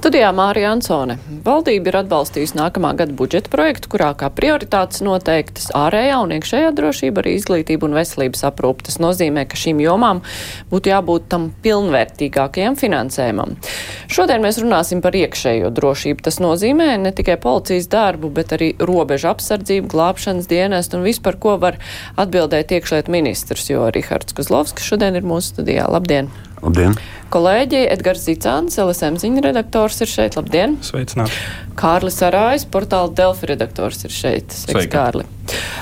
Studijā Mārija Ansone. Valdība ir atbalstījusi nākamā gada budžeta projektu, kurā kā prioritātes noteiktas ārējā un iekšējā drošība, arī izglītība un veselības aprūpe. Tas nozīmē, ka šīm jomām būtu jābūt tam pilnvērtīgākajam finansējumam. Šodien mēs runāsim par iekšējo drošību. Tas nozīmē ne tikai policijas darbu, bet arī robežu apsardzību, glābšanas dienestu un vispār, ko var atbildēt iekšliet ministrs, jo Rihards Kozlovskis šodien ir mūsu studijā. Labdien! Labdien! Kolēģi Edgars Zicāns, LSM ziņu redaktors ir šeit. Labdien! Sveicināti! Kārlis Arājs, portāla Delfi redaktors ir šeit. Sveiks, Kārli!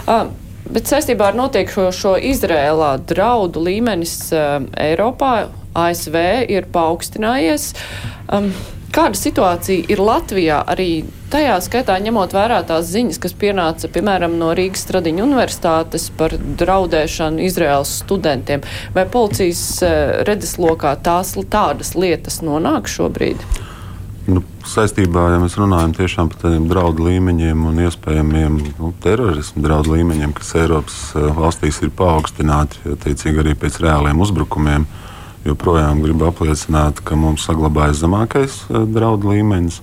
Uh, bet saistībā ar notiekušo Izrēlā draudu līmenis uh, Eiropā, ASV ir paaugstinājies. Um, Kāda situācija ir Latvijā arī tajā skaitā ņemot vērā tās ziņas, kas pienāca, piemēram, no Rīgas Stradiņu universitātes par draudēšanu Izraels studentiem? Vai policijas eh, redzeslokā tās tādas lietas nonāk šobrīd? Nu, saistībā, ja mēs runājam tiešām par tādiem draudu līmeņiem un iespējamiem nu, terorismu draudu līmeņiem, kas Eiropas eh, valstīs ir paaugstināti, attiecīgi arī pēc reāliem uzbrukumiem, uh, joprojām gribu apliecināt, ka mums saglabājas zemākais eh, draudu līmenis.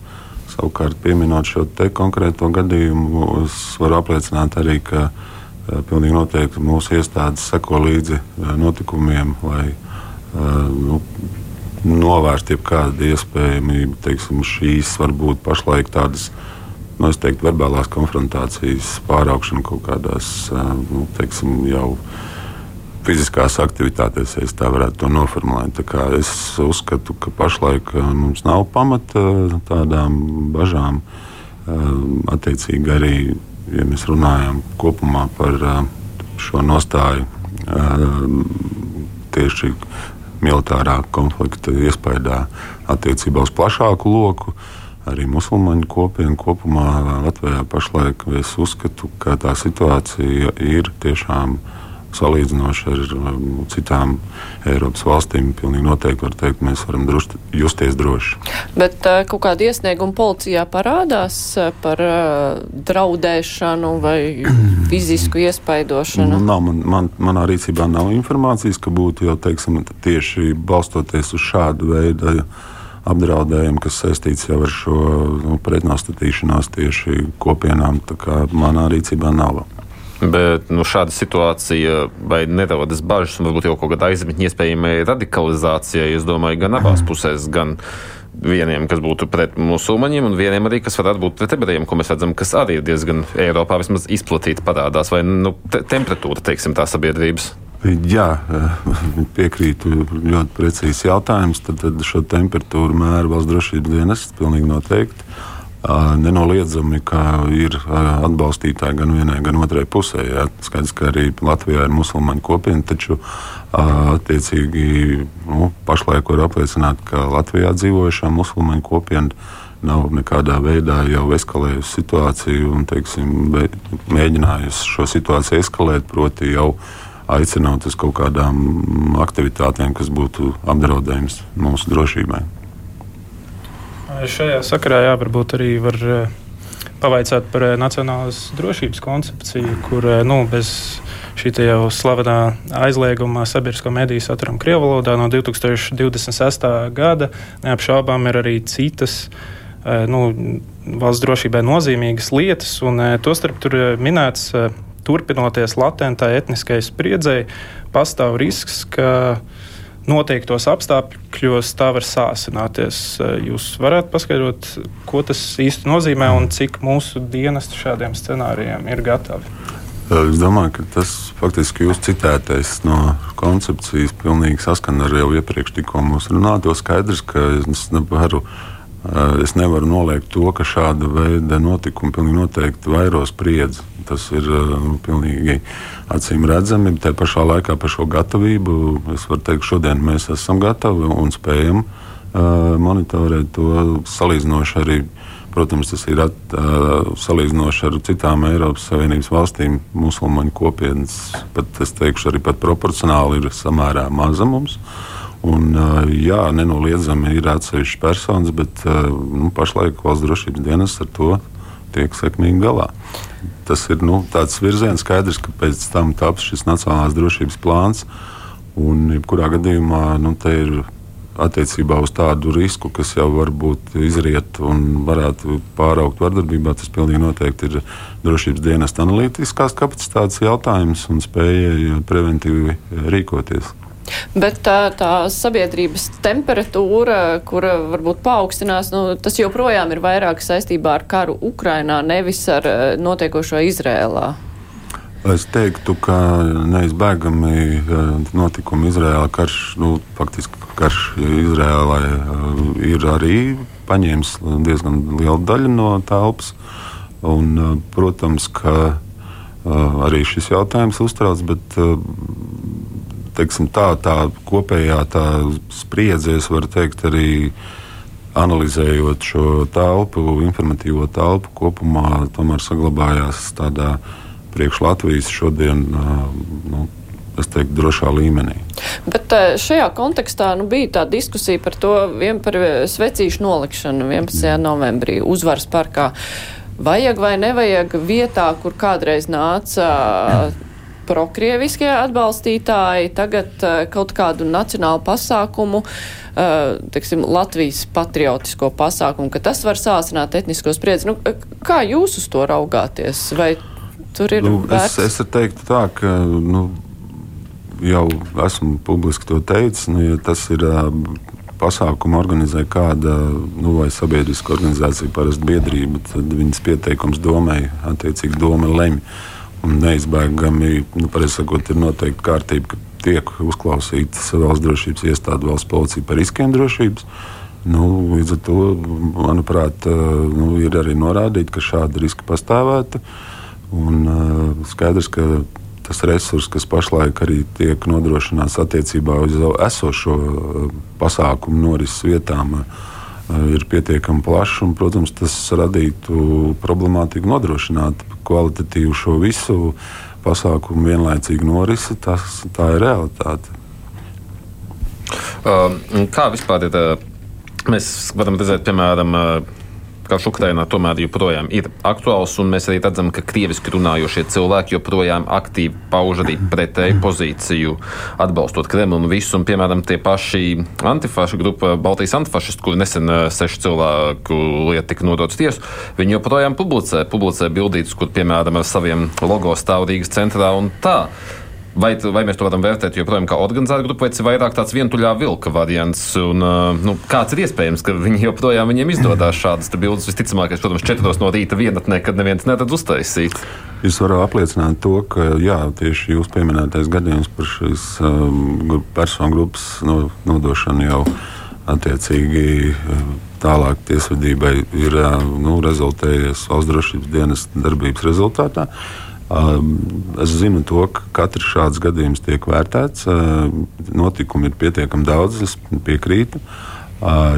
Savukārt, pieminot šo konkrēto gadījumu, es varu apliecināt arī, ka uh, pilnīgi noteikti mūsu iestādes seko līdzi uh, notikumiem, lai nu, novērstu jebkādu iespējamību. Teiksim, šīs varbūt pašlaik tādas nu, teiktu, verbālās konfrontācijas pāraukšana kaut kādās nu, teiksim, jau fiziskās aktivitātēs, ja tā varētu to noformulēt. Es uzskatu, ka pašlaik uh, mums nav pamata uh, tādām bažām. Uh, attiecīgi arī, ja mēs runājam kopumā par šo nostāju tieši militārā konflikta iespējā attiecībā uz plašāku loku. Arī musulmaņu kopienu kopumā Latvijā pašlaik es uzskatu, ka tā situācija ir tiešām uh, salīdzinoši ar um, citām Eiropas valstīm, pilnīgi noteikti var teikt, mēs varam društ, justies droši. Bet uh, kaut kāda iesnieguma policijā parādās uh, par uh, draudēšanu vai fizisku iespaidošanu? Nu, nav, man, man, manā rīcībā nav informācijas, ka būtu jau teiksim, tieši balstoties uz šādu veidu apdraudējumu, kas saistīts jau ar šo nu, pretnostatīšanās tieši kopienām. Manā rīcībā nav. Bet nu, šāda situācija vai nerodas bažas, un varbūt jau kaut kāda aizmetņa iespējamai radikalizācijai, es domāju, gan abās pusēs, gan vieniem, kas būtu pret musulmaņiem, un vieniem arī, kas varētu būt pret ebrejiem, ko mēs redzam, kas arī ir diezgan Eiropā vismaz izplatīti parādās, vai nu, te temperatūra, teiksim, tā sabiedrības. Jā, piekrītu. Ļoti precīzs jautājums. Tad, tad šo temperatūru mēra valsts drošības dienests pilnīgi noteikti. Nenoliedzami, ka ir atbalstītāji gan vienai, gan otrai pusē. Jā. Skaidrs, ka arī Latvijā ir musulmaņu kopiena, taču attiecīgi nu, pašlaik var apliecināt, ka Latvijā dzīvojušā musulmaņu kopiena nav nekādā veidā jau eskalējusi situāciju un teiksim, mēģinājusi šo situāciju eskalēt, proti jau aicinot uz kaut kādām aktivitātēm, kas būtu apdraudējums mūsu drošībai. Šajā sakarā jā, varbūt arī var eh, pavaicāt par eh, nacionālās drošības koncepciju, kur eh, nu, bez šī jau slavenā aizlieguma sabiedrisko mediju saturam Krievijas valodā no 2026. gada neapšaubām ir arī citas. Nu, valsts drošībai nozīmīgas lietas, un tostarp tur minēts, turpinoties latentai etniskai spriedzei, pastāv risks, ka uh, noteiktos apstākļos tā var sāsināties. Jūs varat paskaidrot, ko tas īsti nozīmē un cik mūsu dienesti šādiem scenārijiem ir gatavi? Es domāju, ka tas faktiski jūs citētais no koncepcijas pilnīgi saskan ar jau iepriekš tikko mūsu runāto. Skaidrs, ka es nevaru, es nevaru noliegt to, ka šāda veida notikumi pilnīgi noteikti vairo spriedzi. Tas ir nu, pilnīgi acīm redzami. Tā pašā laikā par šo gatavību es varu teikt, ka šodien mēs esam gatavi un spējam uh, monitorēt to salīdzinoši arī. Protams, tas ir at, uh, salīdzinoši ar citām Eiropas Savienības valstīm. Musulmaņu kopienas pat, es teikšu, arī proporcionāli ir samērā maza mums. Un, jā, nenoliedzami ir atsevišķas personas, bet nu, pašlaik valsts drošības dienas ar to tiek sekmīgi galā tas ir nu, tāds virziens, skaidrs, ka pēc tam taps šis nacionālās drošības plāns. Un, jebkurā gadījumā, nu, te ir attiecībā uz tādu risku, kas jau varbūt izriet un varētu pāraukt vardarbībā, tas pilnīgi noteikti ir drošības dienesta analītiskās kapacitātes jautājums un spēja preventīvi rīkoties. Bet tā, tā sabiedrības temperatūra, kura varbūt paaugstinās, nu, tas joprojām ir vairāk saistībā ar karu Ukrainā, nevis ar eh, notiekošo Izrēlā. Es teiktu, ka neizbēgami eh, notikumi Izrēlā, karš, nu, faktiski karš Izrēlā eh, ir arī paņēmis diezgan lielu daļu no telpas. Un, protams, ka arī šis jautājums uztrauc, bet teiksim, tā, tā kopējā tā spriedze, es varu teikt, arī analizējot šo telpu, informatīvo telpu kopumā, tomēr saglabājās tādā priekš Latvijas šodien. Nu, es teiktu, drošā līmenī. Bet šajā kontekstā nu, bija tā diskusija par to, par svecīšu nolikšanu 11. Mm. novembrī uzvaras parkā. Vajag vai nevajag vietā, kur kādreiz nāca prokrieviskie atbalstītāji tagad uh, kaut kādu nacionālu pasākumu, uh, teiksim, Latvijas patriotisko pasākumu, ka tas var sāsināt etnisko spriedzi. Nu, kā jūs uz to raugāties? Vai tur ir nu, vērts? es, es teiktu tā, ka nu, jau esmu publiski to teicis, nu, ja tas ir. Pasākumu organizē kāda nu, vai sabiedriska organizācija, parasti biedrība, tad viņas pieteikums domai, attiecīgi doma lemj. Un neizbēgami, nu, sakot, ir noteikti kārtība, ka tiek uzklausītas valsts drošības iestāde, valsts policija par riskiem drošības. Nu, līdz ar to, manuprāt, nu, ir arī norādīts, ka šāda riska pastāvētu. Un, uh, skaidrs, ka tas resurs, kas pašlaik arī tiek nodrošināts attiecībā uz esošo pasākumu norises vietām, ir pietiekami plašs. Un, protams, tas radītu problemātiku nodrošināt kvalitatīvu šo visu pasākumu vienlaicīgu norisi. Tas, tā ir realitāte. Uh, kā vispār ir? Uh, mēs varam redzēt, piemēram, uh, karš Ukrainā tomēr joprojām ir aktuāls, un mēs arī redzam, ka krieviski runājošie cilvēki joprojām aktīvi pauž arī pretēju pozīciju, atbalstot Kremlu un visu. Un, piemēram, tie paši antifašu grupa, Baltijas antifašisti, kuri nesen eh, sešu cilvēku lietu tika nodots tiesu, viņi joprojām publicē, publicē bildītus, kur, piemēram, ar saviem logo stāv Rīgas centrā un tā. Vai, vai mēs to varam vērtēt joprojām kā organizēta grupa, vai tas ir vairāk tāds vientuļā vilka variants? Un, nu, kāds ir iespējams, ka viņi joprojām viņiem izdodas šādas bildes? Visticamākais, protams, četros no rīta vienatnē, kad neviens neredz uztaisīt. Es varu apliecināt to, ka jā, tieši jūs pieminētais gadījums par šīs um, personu grupas no, nodošanu jau attiecīgi tālāk tiesvedībai ir nu, rezultējies valsts drošības dienas darbības rezultātā. Uh, Es zinu, to, ka katrs šāds gadījums tiek vērtēts. Notikumu ir pietiekami daudz, es piekrītu.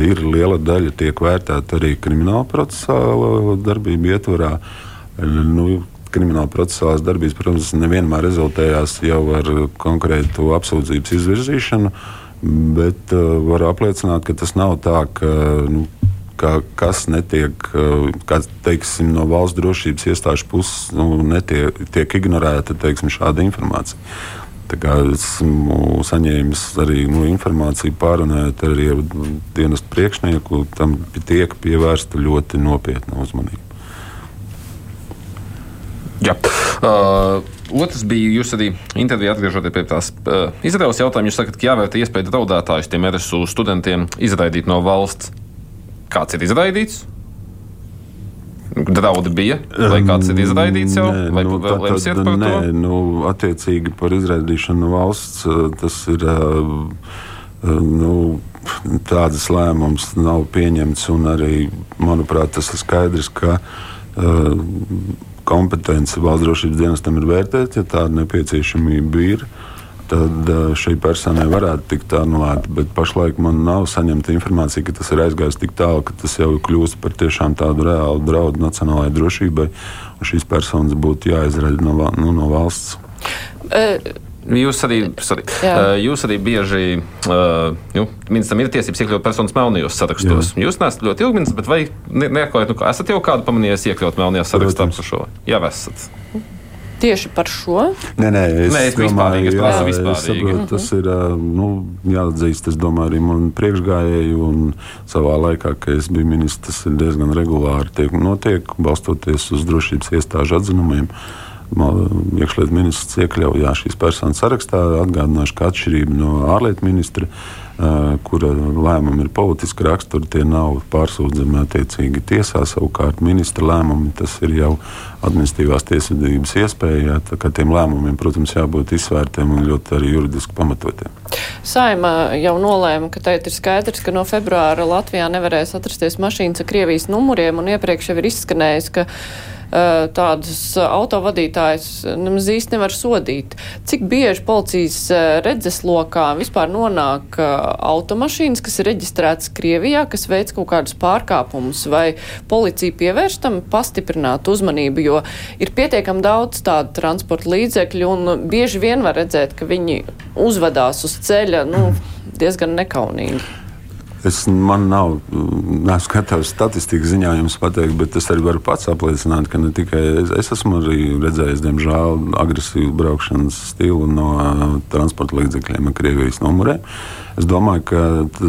Ir liela daļa, tiek vērtēta arī krimināla procesāla darbība ietvarā. Nu, krimināla procesālās darbības, protams, nevienmēr rezultējās jau ar konkrētu apsūdzības izvirzīšanu, bet uh, var apliecināt, ka tas nav tā, ka nu, ka kas netiek, kā teiksim, no valsts drošības iestāžu puses, nu, netiek, tiek ignorēta teiksim, šāda informācija. Esmu saņēmis arī nu, informāciju, pārunājot ar dienestu priekšnieku. Tam tiek pievērsta ļoti nopietna uzmanība. Jā. Uh, otrs bija, jūs arī intervijā atgriežoties pie tās uh, Izraels jautājuma. Jūs sakat, ka jāvērtē iespēja draudētājus tiem RSU studentiem izraidīt no valsts kāds ir izraidīts? Draudi bija, vai kāds ir izraidīts jau? Nē, vai nu, vēl lemsiet par nē, to? Nu, attiecīgi par izraidīšanu valsts tas ir. Nu, tādas lēmums nav pieņemts, un arī, manuprāt, tas ir skaidrs, ka uh, kompetence valsts drošības dienestam ir vērtēta, ja tāda nepieciešamība ir. Uh, tad eh, šī personai varētu tikt anulēta. Bet pašlaik man nav saņemta informācija, ka tas ir aizgājis tik tālu, ka tas jau kļūst par tiešām tādu reālu draudu nacionālajai drošībai, un šīs personas būtu jāizraļ no, nu, no valsts. Uh. Jūs arī, sorry, uh, jūs arī bieži uh, nu, ministram ir tiesības iekļaut personas melnajos sarakstos. Jā. Jūs neesat ļoti ilgi ministrs, bet vai ne, neatklājat, nu, esat jau kādu pamanījis iekļaut melnajā sarakstā par šo? Jā, esat. Tieši par šo? Nē, nē, es, Nē, es domāju, prasu es vispārīgi. saprotu, tas ir nu, jāatzīst. Es domāju, arī man priekšgājēji un savā laikā, kad es biju ministrs, tas ir diezgan regulāri tiek notiek, balstoties uz drošības iestāžu atzinumiem. Iekšlietu ministrs iekļauj šīs personas sarakstā. Atgādināšu, ka atšķirība no ārlietu ministra kura lēmumi ir politiski raksturi, tie nav pārsūdzami attiecīgi tiesā. Savukārt ministra lēmumi tas ir jau administratīvās tiesvedības iespēja. Tiem lēmumiem, protams, jābūt izsvērtiem un ļoti arī juridiski pamatotiem. Saima jau nolēma, ka tagad ir skaidrs, ka no februāra Latvijā nevarēs atrasties mašīnas ar Krievijas numuriem, un iepriekš jau ir izskanējis, ka tādus autovadītājus nemaz īsti nevar sodīt. Cik bieži policijas redzeslokā vispār nonāk automašīnas, kas ir reģistrētas Krievijā, kas veic kaut kādus pārkāpumus, vai policija pievērš tam pastiprināt uzmanību, jo ir pietiekam daudz tādu transporta līdzekļu, un bieži vien var redzēt, ka viņi uzvedās uz ceļa nu, diezgan nekaunīgi. Es, man nav, neesmu gatavs statistikas ziņā jums pateikt, bet es arī varu pats apliecināt, ka ne tikai es, es esmu redzējis, diemžēl, agresīvu braukšanas stilu no uh, transporta līdzekļiem Krievijas numuriem. Es domāju, ka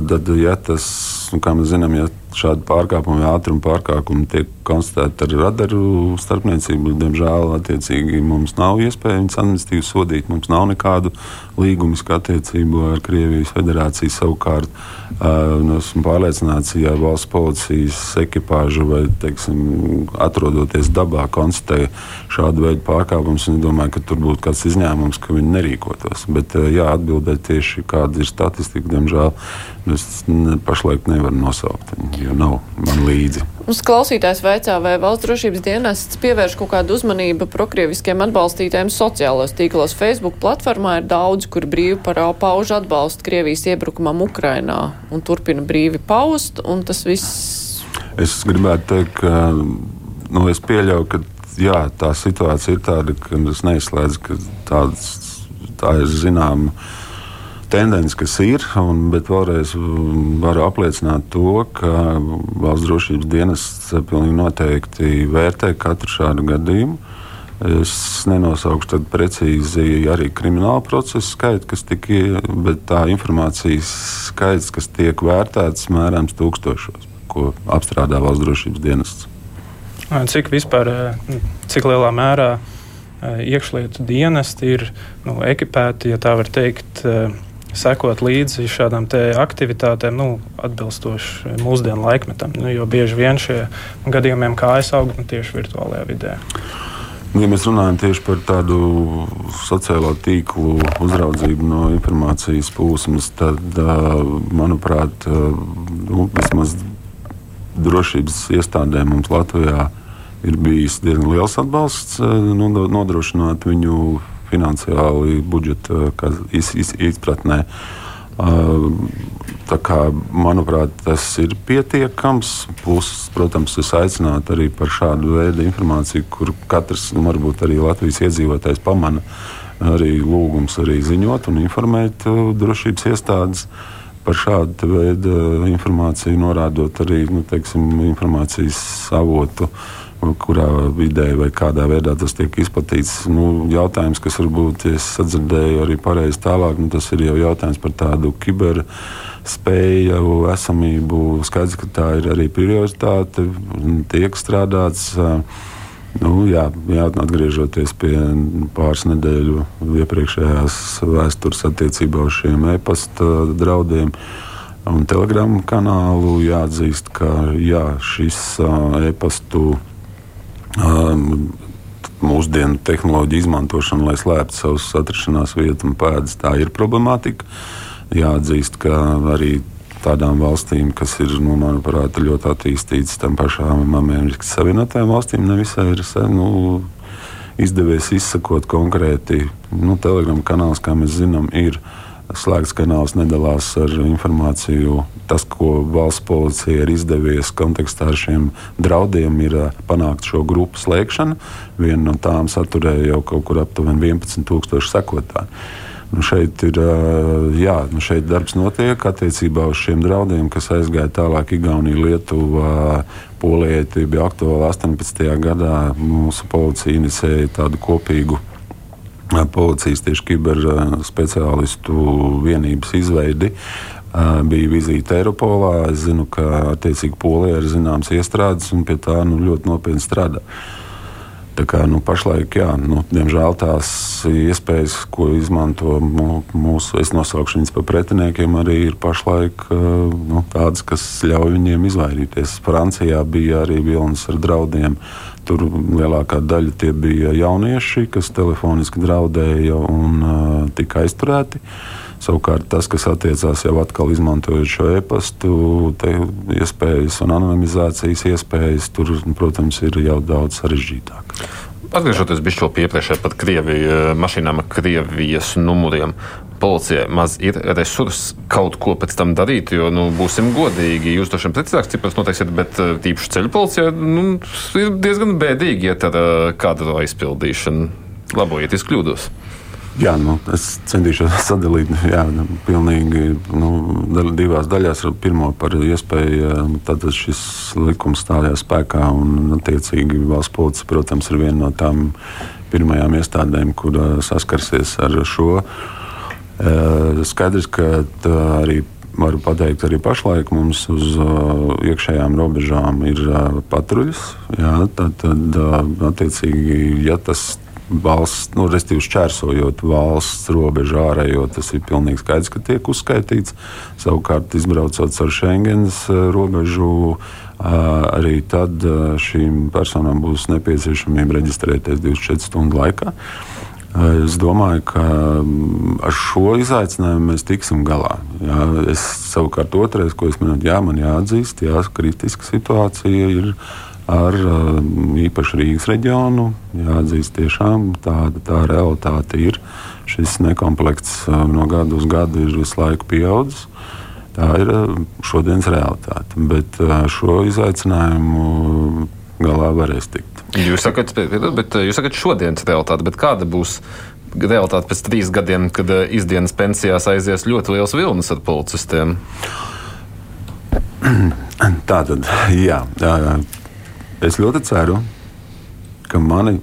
tad, ja tas, nu, kā mēs zinām, ja šādi pārkāpumi, ātruma pārkāpumi tiek konstatēti ar radaru starpniecību, diemžēl attiecīgi mums nav iespējams administratīvi sodīt. Mums nav nekādu līgumisku attiecību ar Krievijas federāciju. Savukārt, uh, esmu pārliecināts, ja valsts policijas ekipāža vai teiksim, atrodoties dabā konstatē šādu veidu pārkāpumus, es domāju, ka tur būtu kāds izņēmums, ka viņi nerīkotos. Bet, uh, jā, atbildēt tieši kāda ir statistika, diemžēl es ne, pašlaik nevaru nosaukt. Jo nav man līdzi. Mums klausītājs vaicā, vai valsts drošības dienests pievērš kaut kādu uzmanību prokrieviskiem atbalstītājiem sociālajos tīklos. Facebook platformā ir daudz, kur brīvi pauž atbalstu Krievijas iebrukumam Ukrainā un turpina brīvi paust, un tas viss. Es gribētu teikt, ka nu, es pieļauju, ka jā, tā situācija ir tāda, ka es neizslēdzu, ka tāds, tā ir zināma tendence, kas ir, un, bet vēlreiz varu apliecināt to, ka valsts drošības dienests pilnīgi noteikti vērtē katru šādu gadījumu. Es nenosaukšu tādu precīzi arī kriminālu procesu skaitu, kas tika, bet tā informācijas skaits, kas tiek vērtēts, mērāms tūkstošos, ko apstrādā valsts drošības dienests. Cik vispār, cik lielā mērā iekšlietu dienesti ir nu, ekipēti, ja tā var teikt, sekot līdzi šādām aktivitātēm, nu, atbilstoši mūsdienu laikmetam. Nu, jo bieži vien šie gadījumiem kājas aug nu, tieši virtuālajā vidē. Ja mēs runājam tieši par tādu sociālo tīklu uzraudzību no informācijas plūsmas, tad, manuprāt, nu, vismaz drošības iestādēm mums Latvijā ir bijis diezgan liels atbalsts nodrošināt viņu finansiāli budžeta iz, iz, izpratnē. Tā kā, manuprāt, tas ir pietiekams. Plus, protams, es aicinātu arī par šādu veidu informāciju, kur katrs, nu, varbūt arī Latvijas iedzīvotājs pamana arī lūgums arī ziņot un informēt drošības iestādes par šādu veidu informāciju, norādot arī nu, teiksim, informācijas avotu uh, kurā vidē vai kādā veidā tas tiek izplatīts. Nu, jautājums, kas varbūt es sadzirdēju arī pareizi tālāk, nu, tas ir jau jautājums par tādu kiber spēju, esamību. Skaidrs, ka tā ir arī prioritāte, tiek strādāts. Nu, jā, jā, atgriežoties pie pāris nedēļu iepriekšējās vēstures attiecībā uz šiem e-pasta draudiem un telegramu kanālu, jāatzīst, ka jā, šis e-pastu um, mūsdienu tehnoloģiju izmantošana, lai slēptu savus atrašanās vietu un pēdas. Tā ir problemātika. Jāatzīst, ka arī tādām valstīm, kas ir, nu, manuprāt, ļoti attīstītas, tam pašām Amerikas Savienotajām valstīm, nevisai ir nu, izdevies izsakot konkrēti. Nu, Telegram kanāls, kā mēs zinām, ir slēgts kanāls nedalās ar informāciju. Tas, ko valsts policija ir izdevies kontekstā ar šiem draudiem, ir eh, panākt šo grupu slēgšanu. Viena no tām saturēja jau kaut kur aptuveni 11,000 sekotāju. Nu, šeit ir jā, nu, šeit darbs notiek attiecībā uz šiem draudiem, kas aizgāja tālāk Igaunijā, Lietuvā, Polijai. Tie bija aktuāli 18. gadā. Mūsu policija inicēja tādu kopīgu policijas tieši kiberspeciālistu vienības izveidi. Bija vizīte Eiropolā. Es zinu, ka attiecīgi Polijā ir zināmas iestrādes un pie tā nu, ļoti nopietni strādā. Tā kā, nu, pašlaik, jā, nu, diemžēl tās iespējas, ko izmanto mūsu, viņus par pretiniekiem, arī ir pašlaik nu, tādas, kas ļauj viņiem izvairīties. Francijā bija arī vilnis ar draudiem. Tur lielākā daļa tie bija jaunieši, kas telefoniski draudēja un uh, tika aizturēti. Savukārt tas, kas attiecās jau atkal izmantojot šo e-pastu, iespējas un anonimizācijas iespējas, tur, protams, ir jau daudz sarežģītāk. Atgriežoties pie iepriekšējā pat Krievijas mašīnām ar Krievijas numuriem, policijai maz ir resursi kaut ko pēc tam darīt. Jo, nu, būsim godīgi, jūs to šiem precīzākus ciprus noteiksiet, bet tīpaši ceļu policijai nu, ir diezgan bēdīgi iet ar kadru aizpildīšanu. Labojiet, es kļūdos. Jā, nu, es centīšos sadalīt jā, pilnīgi nu, divās daļās. Pirmā par iespēju, tad šis likums stājās spēkā un, attiecīgi, valsts policija, protams, ir viena no tām pirmajām iestādēm, kur saskarsies ar šo. Skaidrs, ka arī varu pateikt, arī pašlaik mums uz uh, iekšējām robežām ir uh, patruļas. Jā, tad, tad uh, attiecīgi, ja tas valsts, nu, respektīvi, šķērsojot valsts robežu ārējo, tas ir pilnīgi skaidrs, ka tiek uzskaitīts. Savukārt, izbraucot ar Schengens uh, robežu, uh, arī tad uh, šīm personām būs nepieciešamība reģistrēties 24 stundu laikā. Es domāju, ka mm, ar šo izaicinājumu mēs tiksim galā. Jā, es savukārt otrais, ko es minēju, jā, man jāatzīst, jā, kritiska situācija ir ar īpaši Rīgas reģionu. Jāatzīst, tiešām tāda tā realitāte ir. Šis nekomplekts no gada uz gadu ir visu laiku pieaudzis. Tā ir šodienas realitāte. Bet šo izaicinājumu galā varēs tikt. Jūs sakat, bet jūs sakat šodienas realitāte, bet kāda būs realitāte pēc trīs gadiem, kad izdienas pensijās aizies ļoti liels vilnis ar policistiem? Tā tad, jā. Es ļoti ceru, ka mani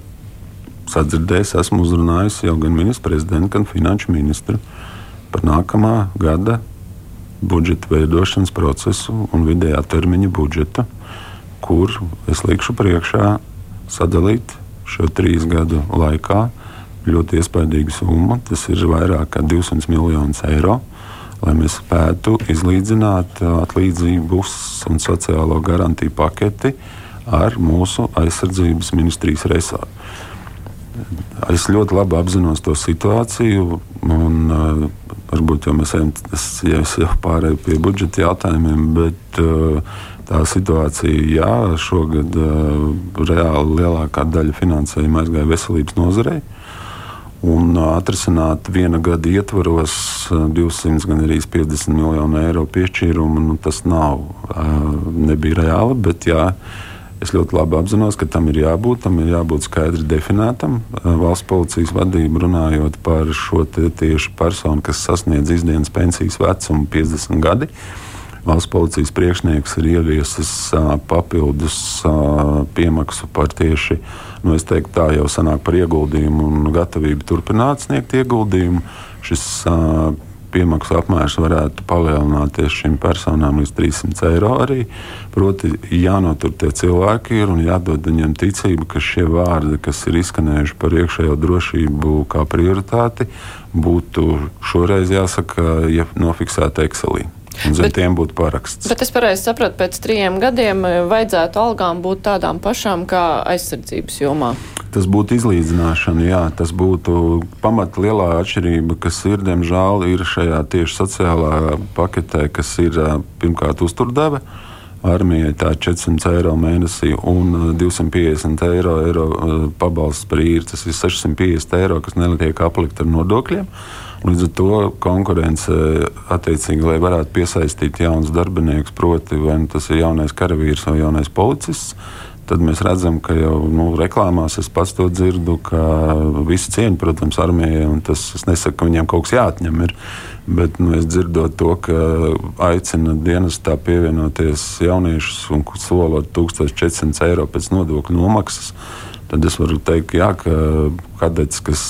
sadzirdēs, esmu uzrunājis jau gan ministru prezidentu, gan finanšu ministru par nākamā gada budžeta veidošanas procesu un vidējā termiņa budžetu, kur es likšu priekšā sadalīt šo trīs gadu laikā ļoti iespaidīgu summu. Tas ir vairāk kā 200 miljonus eiro. Lai mēs spētu izlīdzināt atlīdzības un sociālo garantiju paketi ar mūsu aizsardzības ministrijas resursu. Es ļoti labi apzinos to situāciju, un uh, varbūt jau mēs ejam, es, ja es jau pārēju pie budžeta jautājumiem, bet uh, tā situācija, jā, šogad uh, reāli lielākā daļa finansējuma aizgāja veselības nozarei. Un atrisināt viena gada ietvaros uh, 200, gan arī 50 miljonu eiro piešķīrumu, nu, tas nav, nebija reāli. Bet, jā, Es ļoti labi apzinos, ka tam ir jābūt, tam ir jābūt skaidri definētam. Uh, valsts policijas vadība runājot par šo tieši personu, kas sasniedz izdienas pensijas vecumu 50 gadi. Valsts policijas priekšnieks ir ieviesis uh, papildus uh, piemaksu par tieši, nu, es teiktu, tā jau sanāk par ieguldījumu un gatavību turpināt sniegt ieguldījumu. Šis piemaksu apmērs varētu palielināties šīm personām līdz 300 eiro arī. Proti, jānotur tie cilvēki ir un jādod viņiem ticība, ka šie vārdi, kas ir izskanējuši par iekšējo drošību kā prioritāti, būtu šoreiz jāsaka, ja nofiksēta Excelī. Un zem bet, tiem būtu paraksts. Bet es pareizi sapratu, pēc trijiem gadiem eh, vajadzētu algām būt tādām pašām kā aizsardzības jomā. Tas būtu izlīdzināšana, jā, tas būtu pamata lielā atšķirība, kas ir, diemžēl, ir šajā tieši sociālā paketē, kas ir pirmkārt uzturdeve. Armijai tā ir 400 eiro mēnesī un 250 eiro, eiro pabalsts par īri. Tas ir 650 eiro, kas netiek aplikt ar nodokļiem. Uh, Līdz ar to konkurence, attiecīgi, lai varētu piesaistīt jaunus darbiniekus, proti, vai nu tas ir jaunais karavīrs vai jaunais policists, tad mēs redzam, ka jau nu, reklāmās es pats to dzirdu, ka visi cieņa, protams, armijai, tas es nesaku, ka viņiem kaut kas jāatņem. Ir, bet nu, es dzirdot to, ka aicina dienestā pievienoties jauniešus un solot 1400 eiro pēc nodokļu nomaksas tad es varu teikt, jā, ka kadets, kas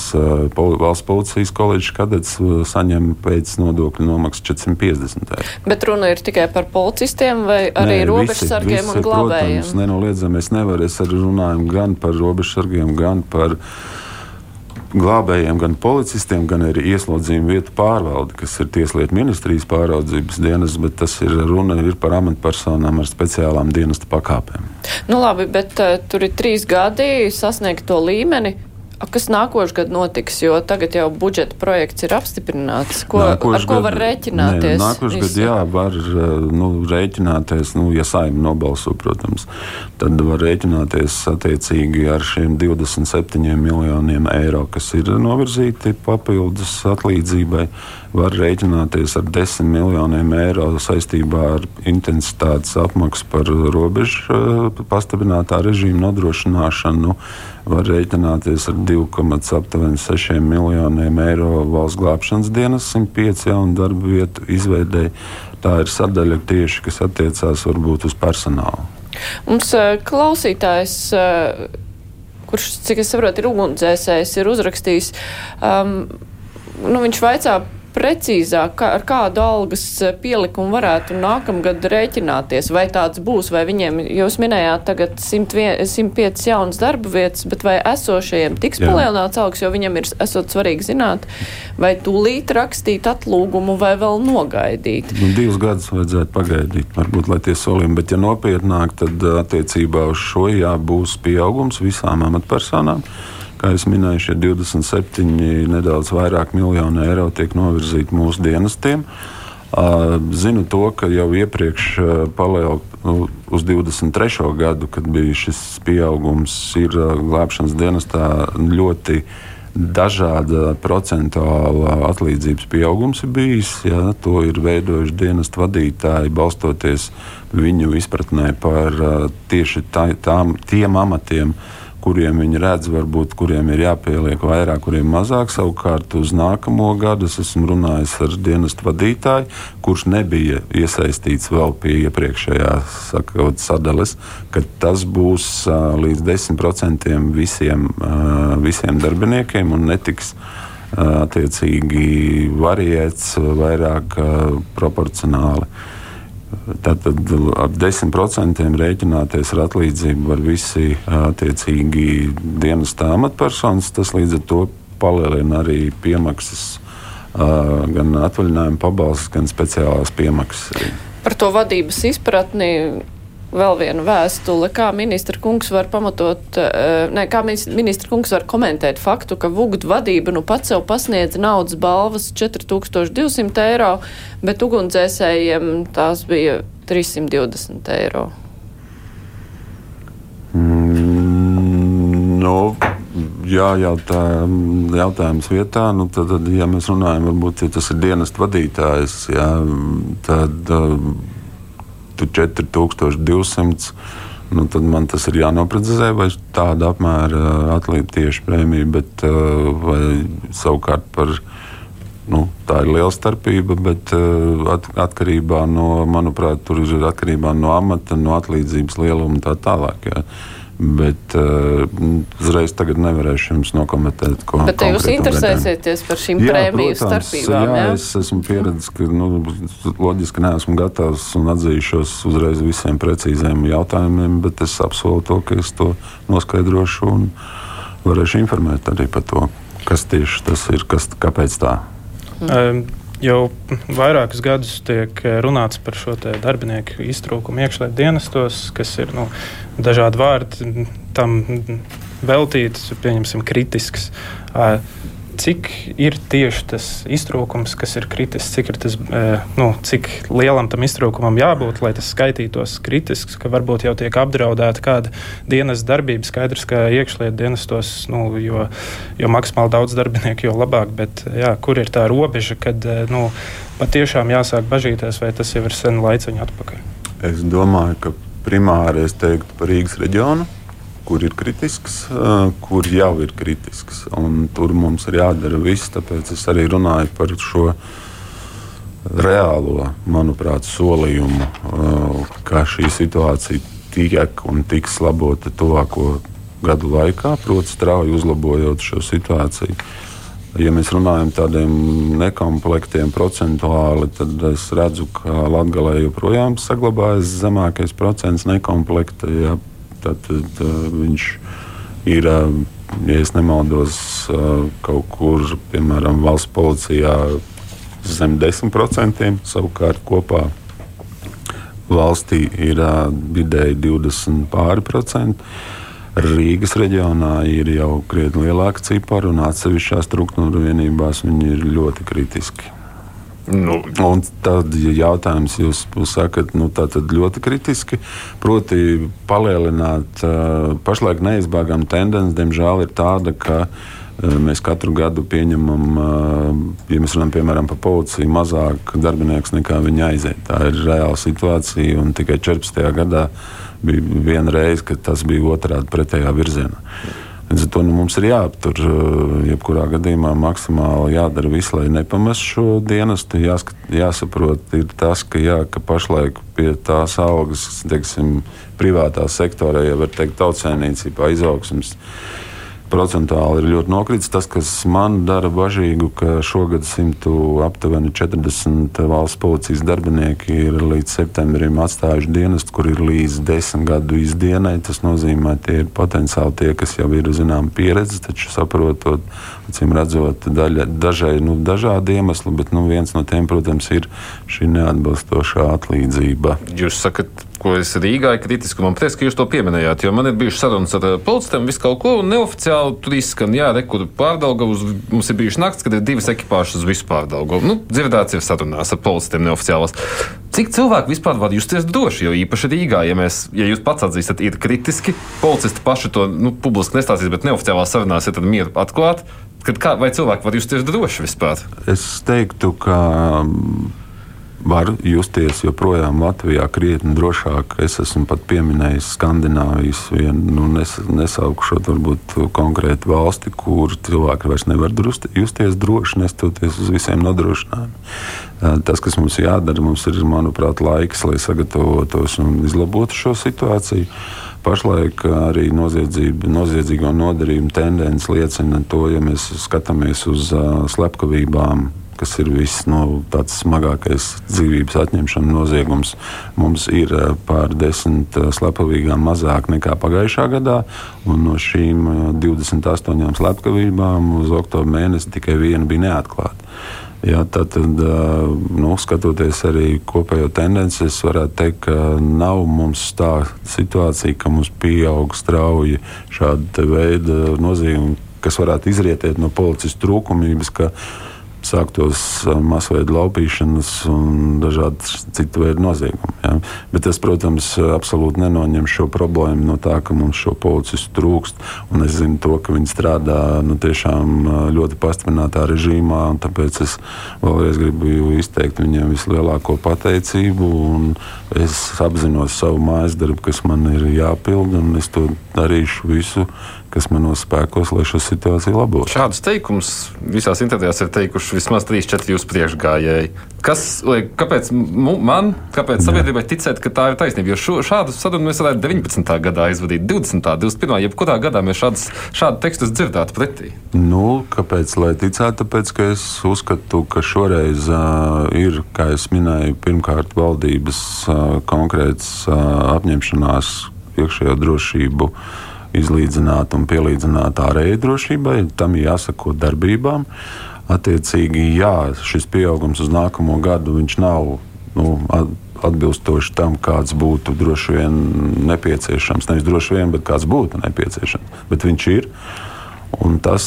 poli, valsts policijas koledžas kadets, saņem pēc nodokļu nomaksas 450 eiro. Bet runa ir tikai par policistiem vai arī Nē, robežsargiem visi, un glābējiem? Protams, nenoliedzami es nevaru, es arī runāju gan par robežsargiem, gan par glābējiem, gan policistiem, gan arī ieslodzījuma vietu pārvaldi, kas ir Tieslietu ministrijas pāraudzības dienas, bet tas ir runa ir par amatpersonām ar speciālām dienesta pakāpēm. Nu labi, bet uh, tur ir trīs gadi sasniegt to līmeni. Kas nākošais gads notiks, jo tagad jau budžeta projekts ir apstiprināts? Ko, nākoš ar ko gad, var rēķināties? Nākošais gads, jā, var nu, rēķināties, nu, ja saima nobalso, protams, tad var rēķināties attiecīgi ar šiem 27 miljoniem eiro, kas ir novirzīti papildus atlīdzībai. Var rēķināties ar 10 miljoniem eiro saistībā ar intensitātes apmaksu par robežu pastiprinātā režīma nodrošināšanu. Nu, var rēķināties ar 2,6 miljoniem eiro valsts glābšanas dienas, 105 jaunu darba vietu izveidēji. Tā ir sadaļa tieši, kas attiecās varbūt uz personālu. Mums eh, klausītājs, eh, kurš, cik es saprotu, ir ugunsdzēsējs, ir uzrakstījis, um, nu, viņš vaicā precīzāk, kā, ar kādu algas eh, pielikumu varētu nākamgad rēķināties, vai tāds būs, vai viņiem, jūs minējāt tagad 101, 105 jaunas darba vietas, bet vai esošajiem tiks Jā. palielināts algas, jo viņam ir esot svarīgi zināt, vai tūlīt rakstīt atlūgumu, vai vēl nogaidīt. Nu, divus gadus vajadzētu pagaidīt, varbūt, lai tie solījumi, bet ja nopietnāk, tad attiecībā uz šo jā, būs pieaugums visām amatpersonām. Kā jau minēju, šie 27 nedaudz vairāk miljoni eiro tiek novirzīti mūsu dienestiem. Zinu to, ka jau iepriekš palielinājums uz 23. gadu, kad bija šis pieaugums, ir glābšanas dienestā ļoti dažāda procentuāla atlīdzības pieaugums ir bijis. Jā, to ir veidojuši dienestu vadītāji, balstoties viņu izpratnē par tieši tā, tām, tiem amatiem, uh, kuriem viņi redz, varbūt kuriem ir jāpieliek vairāk, kuriem mazāk. Savukārt uz nākamo gadu es esmu runājis ar dienestu vadītāju, kurš nebija iesaistīts vēl pie iepriekšējās sakot, sadales, ka tas būs uh, līdz 10% visiem, uh, visiem darbiniekiem un netiks attiecīgi variēts vairāk proporcionāli. Tātad ar 10% rēķināties ar atlīdzību var visi attiecīgi dienas tā amatpersonas. Tas līdz ar to palielina arī piemaksas, gan atvaļinājuma pabalstus, gan speciālās piemaksas. Par to vadības izpratni vēl vienu vēstuli, kā ministra kungs var pamatot, eh, ne, kā ministra kungs var komentēt faktu, ka Vugdu vadība nu pats sev pasniedza naudas balvas 4200 eiro, bet ugunsdzēsējiem tās bija 320 eiro. Mm, no. Jā, jautā, jautājums vietā. Nu, tad, tad, ja mēs runājam, varbūt ja tas ir dienas vadītājs, jā, tad uh, 4200. Nu, tad man tas ir jānoprecizē, vai tāda apmēra atlīdz tieši prēmija, bet vai savukārt par. Nu, tā ir liela starpība, bet at, atkarībā no, manuprāt, tur ir atkarībā no amata, no atlīdzības lieluma un tā tālāk. Jā. Bet uh, uzreiz tagad nevarēšu jums nokomentēt, ko Bet jūs interesēsieties par šīm jā, prēmiju protams, starpībām? Jā, jā, es esmu pieredzējis, ka nu, loģiski neesmu gatavs un atzīšos uzreiz visiem precīziem jautājumiem, bet es apsolu to, ka es to noskaidrošu un varēšu informēt arī par to, kas tieši tas ir, kas, kāpēc tā. Mm. Jau vairākus gadus tiek runāts par šo darbinieku iztrūkumu iekšlietu dienestos, kas ir nu, dažādi vārdi tam veltīts, pieņemsim, kritisks. Cik ir tieši tas iztrūkums, kas ir kritisks, cik, ir tas, nu, cik lielam tam iztrūkumam jābūt, lai tas skaitītos kritisks, ka varbūt jau tiek apdraudēta kāda dienas darbība. Skaidrs, ka iekšlietu dienestos, nu, jo, jo maksimāli daudz darbinieku, jo labāk, bet jā, kur ir tā robeža, kad nu, patiešām jāsāk bažīties, vai tas jau ir sen laiciņu atpakaļ? Es domāju, ka primāri es teiktu par Rīgas reģionu, kur ir kritisks, kur jau ir kritisks. Tur mums ir jādara viss, tāpēc es arī runāju par šo reālo, manuprāt, solījumu, ka šī situācija tiek un tiks labota tuvāko gadu laikā, proti, strauji uzlabojot šo situāciju. Ja mēs runājam par tādiem nekomplektiem procentuāli, tad es redzu, ka Latvijā joprojām saglabājas zemākais procents nekomplekta. Ja, tad, tad viņš ir, ja nemaldos, kaut kur, piemēram, valsts policijā zem 10%, savukārt kopā valstī ir vidēji 20 pāri procenti. Rīgas reģionā ir jau krietni lielāka cipara, un atsevišķās struktūra vienībās viņi ir ļoti kritiski. Nu. Un tad ja jautājums jūs sakat, nu, ļoti kritiski. Proti, palielināt, pašlaik neizbēgama tendence, diemžēl, ir tāda, ka mēs katru gadu pieņemam, ja mēs runājam piemēram par policiju, mazāk darbinieku nekā viņi aiziet. Tā ir reāla situācija, un tikai 14. gadā bija viena reize, kad tas bija otrādi pretējā virzienā. Līdz ar to nu, mums ir jāaptur, eh, jebkurā gadījumā maksimāli jādara viss, lai nepamestu šo dienestu. Jāskat, jāsaprot, ir tas, ka, jā, ka pašlaik pie tās augas, teiksim, privātā sektorā, ja var teikt, tautsēmniecībā izaugsmas procentuāli ir ļoti nokritis. Tas, kas man dara bažīgu, ka šogad aptuveni 40 valsts policijas darbinieki ir līdz septembrim atstājuši dienestu, kur ir līdz desmit gadu izdienai. Tas nozīmē, ka tie ir potenciāli tie, kas jau ir zināma pieredze, taču saprotot, acīm redzot, daļa, dažai, nu, dažādi iemesli, bet nu, viens no tiem, protams, ir šī neatbilstošā atlīdzība. Jūs sakat, ko es Rīgā kritiski man prieks, ka jūs to pieminējāt, jo man ir bijušas sarunas ar eh, policistiem, visu kaut ko, un neoficiāli tur izskan, jā, rekur pārdaugavus, mums ir bijuši nakts, kad ir divas ekipāžas uz visu pārdaugavu. Nu, dzirdēts ir sarunās ar policistiem neoficiālās. Cik cilvēki vispār var justies droši, jo īpaši Rīgā, ja, mēs, ja jūs pats atzīstat, ir kritiski, policisti paši to nu, publiski nestāstīs, bet neoficiālās sarunās ir mieru atklāt, kad kā, vai cilvēki var justies droši vispār? Es teiktu, ka var justies joprojām Latvijā krietni drošāk. Es esmu pat pieminējis Skandināvijas vienu, nu, nes, nesaukšot varbūt konkrētu valsti, kur cilvēki vairs nevar drusti, justies droši, nestoties uz visiem nodrošinājumiem. Tas, kas mums jādara, mums ir, manuprāt, laiks, lai sagatavotos un izlabotu šo situāciju. Pašlaik arī noziedzīgo nodarījumu tendence liecina to, ja mēs skatāmies uz uh, slepkavībām kas ir viss no tāds smagākais dzīvības atņemšanas noziegums. Mums ir eh, pār desmit eh, slepkavībām mazāk nekā pagājušā gadā, un no šīm 28 eh, slepkavībām uz oktobra mēnesi tikai viena bija neatklāta. Jā, tad, nu, skatoties arī kopējo tendenci, es varētu teikt, ka nav mums tā situācija, ka mums pieaug strauji šāda veida noziegumi, kas varētu izrietēt no policijas trūkumības sāktos masveida laupīšanas un dažādi citu veidu noziegumi. Ja. Bet tas, protams, absolūti nenoņem šo problēmu no tā, ka mums šo policistu trūkst. Es zinu, to, ka viņi strādā nu, tiešām ļoti pastiprinātā režīmā. Tāpēc es vēlreiz gribu izteikt viņiem vislielāko pateicību. Es apzinos savu mājas darbu, kas man ir jāpild, un es to darīšu visu kas manos spēkos, lai šo situāciju labotu. Šādus teikumus visās intervijās ir teikuši vismaz 3-4 jūsu priekšgājēji. Kas, lai, kāpēc man, kāpēc sabiedrībai ticēt, ka tā ir taisnība? Jo šo, šādu sarunu mēs varētu 19. gadā izvadīt, 20. 21. jebkurā gadā mēs šādus, šādu tekstus dzirdētu pretī. Nu, kāpēc lai ticētu? Tāpēc, ka es uzskatu, ka šoreiz uh, ir, kā jau minēju, pirmkārt valdības uh, konkrēts uh, apņemšanās iekšējo drošību uh, izlīdzināt un pielīdzināt ārējai drošībai, tam jāsako darbībām. Attiecīgi, jā, šis pieaugums uz nākamo gadu nav nu, atbilstoši tam, kāds būtu droši vien nepieciešams. Nevis droši vien, bet kāds būtu nepieciešams. Bet viņš ir. Un tas,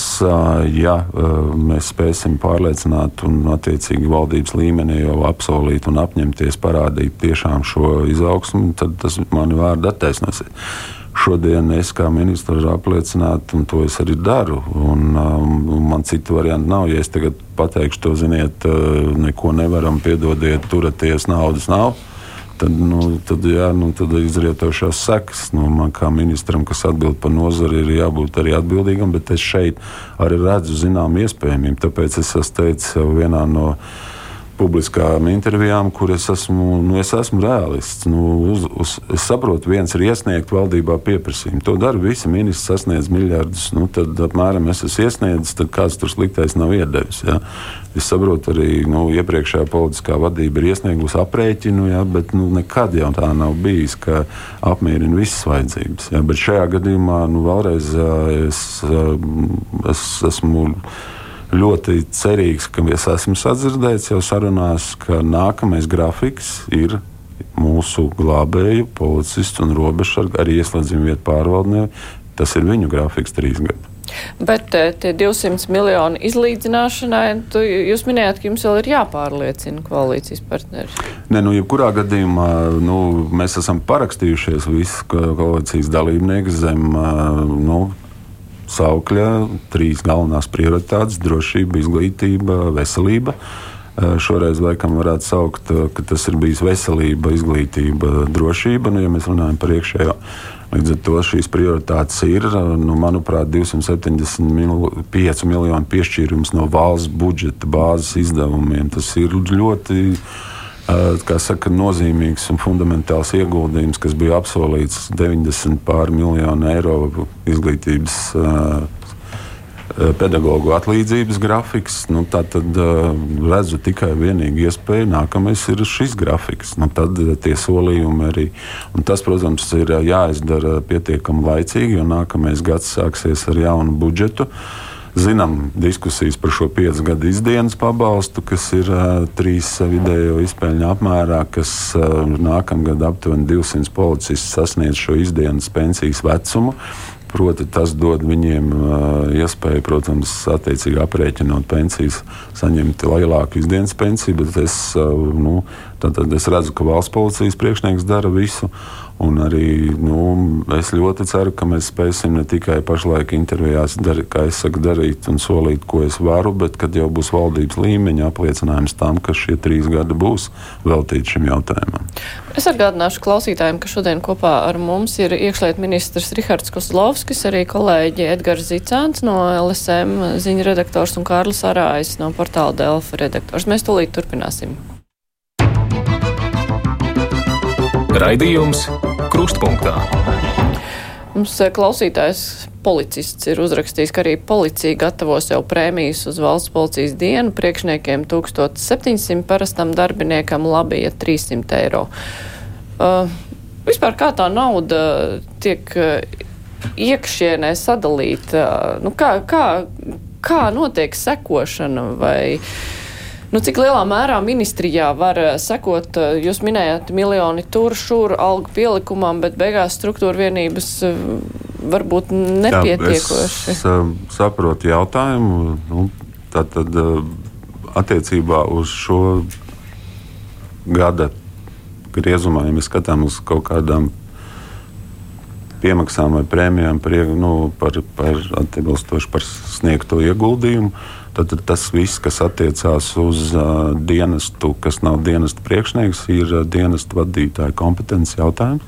ja mēs spēsim pārliecināt un attiecīgi valdības līmenī jau apsolīt un apņemties parādīt tiešām šo izaugsmu, tad tas mani vārdi attaisnosies šodien es kā ministrs varu apliecināt, un to es arī daru. Un, um, man citu variantu nav. Ja es tagad pateikšu, to ziniet, uh, neko nevaram, piedodiet, turieties, naudas nav. tad, nu, tad, jā, nu, tad izrietošās sekas. Nu, man kā ministram, kas atbild par nozari, ir jābūt arī atbildīgam, bet es šeit arī redzu zināmu iespējamību. Tāpēc es esmu teicis vienā no publiskām intervijām, kur es esmu, nu, es esmu realists. Nu, uz, uz, es saprotu, viens ir iesniegt valdībā pieprasījumu. To dara visi ministri, sasniedz miljardus. Nu, tad apmēram es esmu iesniedzis, tad kāds tur sliktais nav iedevis. Ja? Es saprotu, arī nu, iepriekšējā politiskā vadība ir iesniegusi aprēķinu, ja, bet nu, nekad jau tā nav bijis, ka apmierina visas vajadzības. Ja? Bet šajā gadījumā nu, vēlreiz es, es esmu ļoti cerīgs, ka es esmu sadzirdējis jau sarunās, ka nākamais grafiks ir mūsu glābēju, policistu un robežsargu arī ieslēdzījumu vietu pārvaldnieku. Tas ir viņu grafiks trīs gadi. Bet eh, tie 200 miljoni izlīdzināšanai, tu, jūs minējāt, ka jums vēl ir jāpārliecina koalīcijas partneri. Nē, nu, jebkurā gadījumā nu, mēs esam parakstījušies visi koalīcijas dalībnieki zem nu, saukļa trīs galvenās prioritātes - drošība, izglītība, veselība. Šoreiz laikam varētu saukt, ka tas ir bijis veselība, izglītība, drošība. Nu, ja mēs runājam par iekšējo, līdz ar to šīs prioritātes ir, nu, manuprāt, 275 miljonu piešķīrums no valsts budžeta bāzes izdevumiem. Tas ir ļoti saka, nozīmīgs un fundamentāls ieguldījums, kas bija apsolīts 90 pār miljonu eiro izglītības pedagoģu atlīdzības grafiks. Nu, tad uh, redzu tikai vienīgi iespēju. Nākamais ir šis grafiks. Nu, tad tie solījumi arī. Un tas, protams, ir jāizdara pietiekami laicīgi, jo nākamais gads sāksies ar jaunu budžetu. Uh, Zinām diskusijas par šo piecu gadu izdienas pabalstu, kas ir uh, trīs vidējo izpēļņu apmērā, kas uh, nākamgad aptuveni 200 policisti sasniedz šo izdienas pensijas vecumu. Proti, tas dod viņiem uh, iespēju, protams, attiecīgi aprēķinot pensijas, saņemt lielāku izdienas pensiju, bet es, uh, nu, es redzu, ka valsts policijas priekšnieks dara visu. Un arī nu, es ļoti ceru, ka mēs spēsim ne tikai pašlaik intervijās darīt, kā es saku, darīt un solīt, ko es varu, bet kad jau būs valdības līmeņa apliecinājums tam, ka šie trīs gadi būs veltīti šim jautājumam. Es atgādināšu klausītājiem, ka šodien kopā ar mums ir iekšliet ministrs Rihards Kozlovskis, arī kolēģi Edgars Zicāns no LSM ziņu redaktors un Kārlis Arājs no portāla Delfa redaktors. Mēs tūlīt turpināsim. Raidījums Krustpunktā. Mums eh, klausītājs policists ir uzrakstījis, ka arī policija gatavo sev prēmijas uz valsts policijas dienu. Priekšniekiem 1700, parastam darbiniekam labi ja 300 eiro. Uh, vispār kā tā nauda tiek uh, iekšienē sadalīta? Nu, kā, kā, kā notiek sekošana vai? Uh, Nu, cik lielā mērā ministrijā var eh, sekot, eh, jūs minējāt miljoni tur, šur, algu pielikumam, bet beigās struktūra vienības eh, varbūt nepietiekoši? Jā, es saprotu jautājumu. Nu, tātad attiecībā uz šo gada griezumā, ja mēs skatām uz kaut kādām piemaksām vai prēmijām par, nu, par, par par sniegto ieguldījumu, Tad tas viss, kas attiecās uz dienestu, kas nav dienesta priekšnieks, ir dienesta vadītāja kompetences jautājums.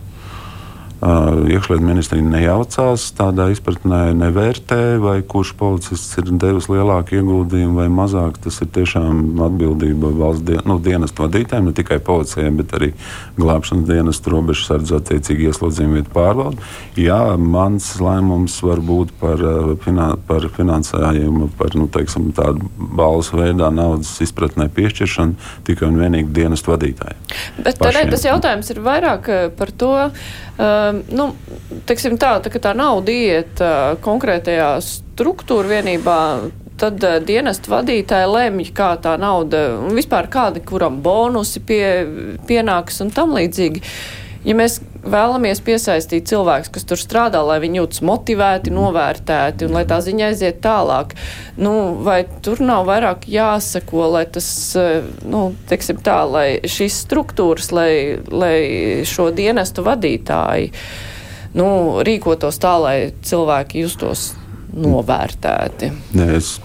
Uh, iekšlietu ministrija nejaucās tādā izpratnē, nevērtē, vai kurš policists ir devis lielāku ieguldījumu vai mazāk. Tas ir tiešām atbildība valsts dien, nu, dienestu vadītājiem, ne tikai policijai, bet arī glābšanas dienestu, robežu sardze, attiecīgi ieslodzījumu vietu pārvaldu. Jā, mans lēmums var būt par, finan par finansējumu, par nu, teiksim, tādu balsu veidā naudas izpratnē piešķiršanu tikai un vienīgi dienestu vadītājiem. Bet tad, tas jautājums ir vairāk par to. Uh, nu, teiksim tā, tā, tā nauda iet uh, konkrētajā struktūra vienībā, tad uh, dienestu vadītāji lemj, kā tā nauda un vispār kādi, kuram bonusi pie, pienāks un tam līdzīgi. Ja mēs vēlamies piesaistīt cilvēkus, kas tur strādā, lai viņi jūtas motivēti, novērtēti un lai tā ziņa aiziet tālāk, nu, vai tur nav vairāk jāsako, lai tas, nu, teiksim tā, lai šīs struktūras, lai, lai šo dienestu vadītāji, nu, rīkotos tā, lai cilvēki justos novērtēti? Nē, es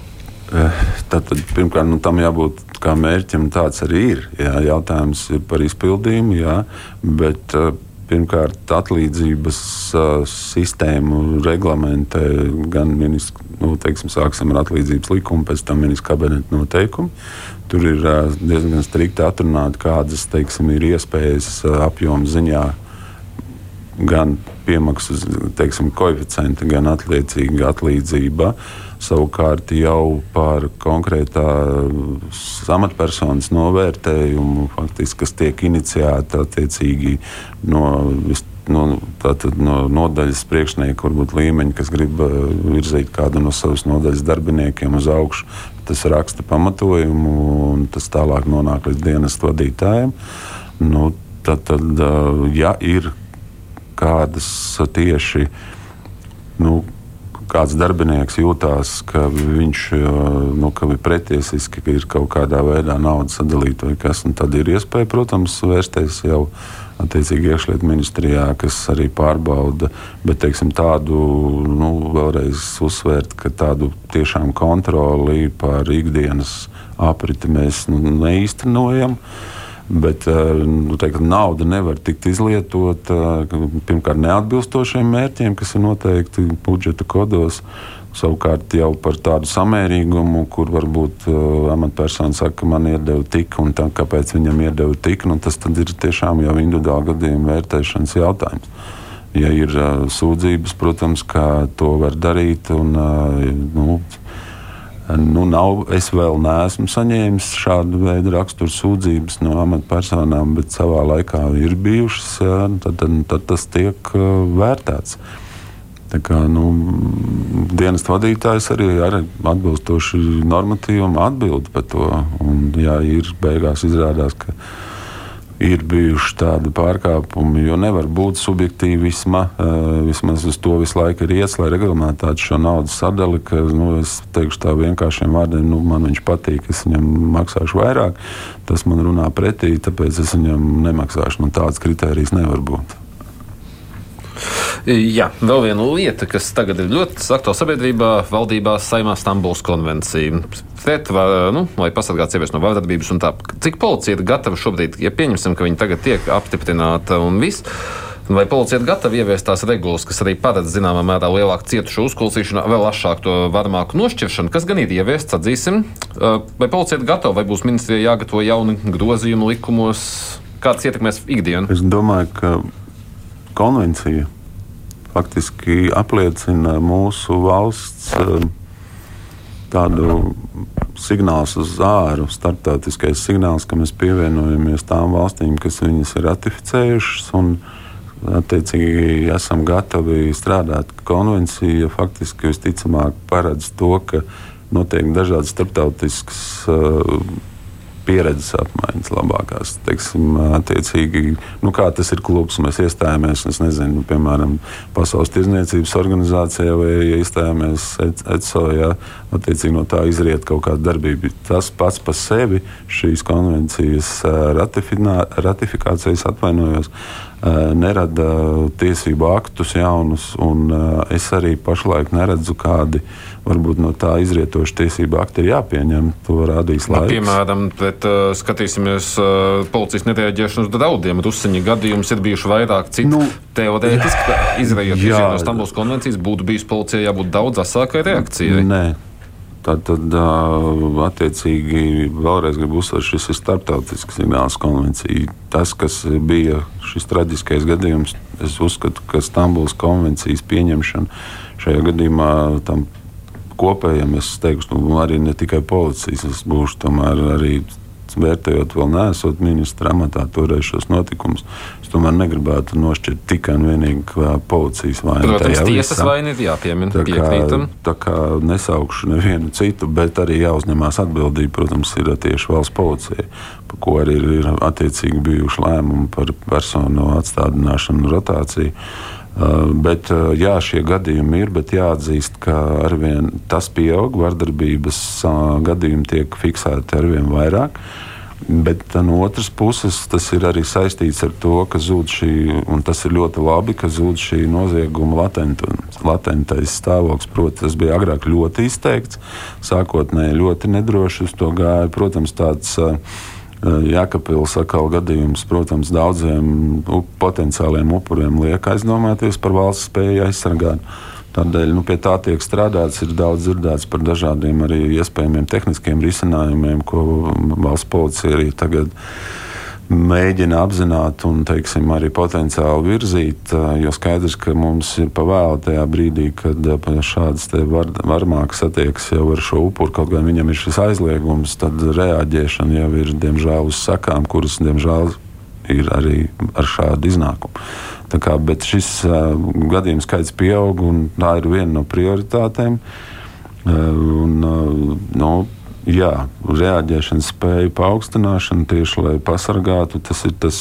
Tātad, pirmkārt, nu, tam jābūt kā mērķim tāds arī ir. Jā, jautājums ir par izpildījumu, jā, bet uh, pirmkārt, atlīdzības uh, sistēmu reglamentē gan ministrs, nu, teiksim, sāksim ar atlīdzības likumu, pēc tam ministrs kabineta noteikumi. Tur ir uh, diezgan strikti atrunāti, kādas teiksim, ir iespējas uh, apjomu ziņā gan piemaksas teiksim, koeficienti, gan attiecīga atlīdzība. Savukārt jau par konkrētā amatpersonas novērtējumu, faktiski, kas tiek iniciēta attiecīgi no, no, tātad, no nodaļas priekšnieka, varbūt līmeņa, kas grib uh, virzīt kādu no savas nodaļas darbiniekiem uz augšu. Tas raksta pamatojumu, un tas tālāk nonāk līdz dienas vadītājiem. Nu, tad, tad, uh, ja ir kādas tieši nu, kāds darbinieks jūtās, ka viņš nu, ka ir pretiesiski, ka ir kaut kādā veidā nauda sadalīta vai kas, tad ir iespēja, protams, vērsties jau attiecīgi iekšlietu ministrijā, kas arī pārbauda, bet teiksim, tādu, nu, vēlreiz uzsvērt, ka tādu tiešām kontroli pār ikdienas apriti mēs nu, neīstenojam. Uh, Bet eh, nu, teikt, nauda nevar tikt izlietota pirmkārt neatbilstošiem mērķiem, kas ir noteikti budžeta kodos. Savukārt jau par tādu samērīgumu, kur varbūt uh, amatpersona saka, ka man iedeva tik, un tā, kāpēc viņam iedeva tik, nu, tas ir tiešām jau individuāli gadījuma vērtēšanas jautājums. Ja ir uh, sūdzības, protams, kā to var darīt. Un, uh, nu, Nu, nav, es vēl neesmu saņēmis šādu veidu raksturu sūdzības no amatpersonām, bet savā laikā ir bijušas. Tad, tad, tad tas tiek vērtēts. Tā kā, nu, dienas vadītājs arī ar atbilstoši normatīvam atbild par to. Un, ja ir beigās izrādās, ka ir bijuši tādi pārkāpumi, jo nevar būt subjektīvisma. Vismaz uz to visu laiku ir ies, lai reglamentētu šo naudas sadali. Ka, nu, es teikšu tā vienkāršiem vārdiem, nu, man viņš patīk, es viņam maksāšu vairāk. Tas man runā pretī, tāpēc es viņam nemaksāšu. Nu, tāds kriterijs nevar būt. Jā, vēl viena lieta, kas tagad ir ļoti aktuāla sabiedrībā, valdībā saimā Stambuls konvencija. Pret, vai, nu, lai pasargātu sievietes no vardarbības un tā. Cik policija ir gatava šobrīd, ja pieņemsim, ka viņi tagad tiek apstiprināta un viss. Vai policija ir gatava ieviest tās regulas, kas arī paredz zināmā mērā lielāku cietušu uzklausīšanu, vēl asāku to varmāku nošķiršanu, kas gan ir ieviests, atzīsim. Vai policija ir gatava, vai būs ministrijai jāgatavo jauni grozījumi likumos, kāds ietekmēs ikdienu? Es domāju, ka konvencija faktiski apliecina mūsu valsts eh, tādu signāls uz āru, starptautiskais signāls, ka mēs pievienojamies tām valstīm, kas viņas ir ratificējušas. Un, Attiecīgi, esam gatavi strādāt. Konvencija faktiski visticamāk paredz to, ka notiek dažādas starptautiskas uh, pieredzes apmaiņas labākās. Teiksim, attiecīgi, nu, kā tas ir klubs, mēs iestājāmies, es nezinu, piemēram, Pasaules tirzniecības organizācijā vai ja iestājāmies ECO, ja, attiecīgi no tā izriet kaut kāda darbība. Tas pats par sevi šīs konvencijas ratifikācijas atvainojos nerada tiesību aktus jaunus, un es arī pašlaik neredzu, kādi varbūt no tā izrietoši tiesību akti ir jāpieņem. To rādīs nu, laiks. Piemēram, pret, uh, skatīsimies policijas nereaģēšanu uz draudiem. Rusiņa gadījums ir bijuši vairāk citu. Nu, Teorētiski, izrējot no Stambulas konvencijas, būtu bijusi policijai jābūt daudz asākai reakcijai. Nē. Tad, tad attiecīgi, vēlreiz gribu uzsvērt, šis ir starptautisks signāls konvencija. Tas, kas bija šis traģiskais gadījums, es uzskatu, ka Stambulas konvencijas pieņemšana šajā gadījumā tam kopējam, es teikšu, nu, arī ne tikai policijas, es būšu tomēr arī vērtējot, vēl neesot ministra amatā, toreiz šos notikumus. Es tomēr negribētu nošķirt tikai un vienīgi policijas vainu. Protams, tiesas vaina ir jāpiemina. Tā kā, tā kā nesaukšu nevienu citu, bet arī jāuzņemās atbildība, protams, ir tieši valsts policija, par ko arī ir attiecīgi bijuši lēmumi par personu atstādināšanu, rotāciju. Uh, bet uh, jā, šie gadījumi ir, bet jāatzīst, ka arvien tas pieaug, vardarbības uh, gadījumi tiek fiksēti arvien vairāk. Bet no otras puses, tas ir arī saistīts ar to, ka zūd šī, un tas ir ļoti labi, ka zūd šī nozieguma latentu, latentais stāvoklis. Proti, tas bija agrāk ļoti izteikts, sākotnēji ļoti nedroši uz to gāja. Protams, tāds uh, Jēkabpils atkal gadījums, protams, daudziem potenciāliem upuriem liek aizdomāties par valsts spēju aizsargāt. Tādēļ nu, pie tā tiek strādāts. Ir daudz dzirdēts par dažādiem arī iespējamiem tehniskiem risinājumiem, ko valsts policija arī tagad mēģina apzināti un teiksim, arī potenciāli virzīt. Jo skaidrs, ka mums ir pavēlu tajā brīdī, kad šādas var, varmākas attieksmes jau ar šo upuru, kaut gan viņam ir šis aizliegums, tad reaģēšana jau ir diemžēl uz sakām, kuras diemžēl ir arī ar šādu iznākumu. Kā, bet šis uh, gadījumu skaits pieaug, un tā ir viena no prioritātēm. Uh, un, uh, nu, jā, reaģēšanas spēju paaugstināšana tieši lai pasargātu, tas ir tas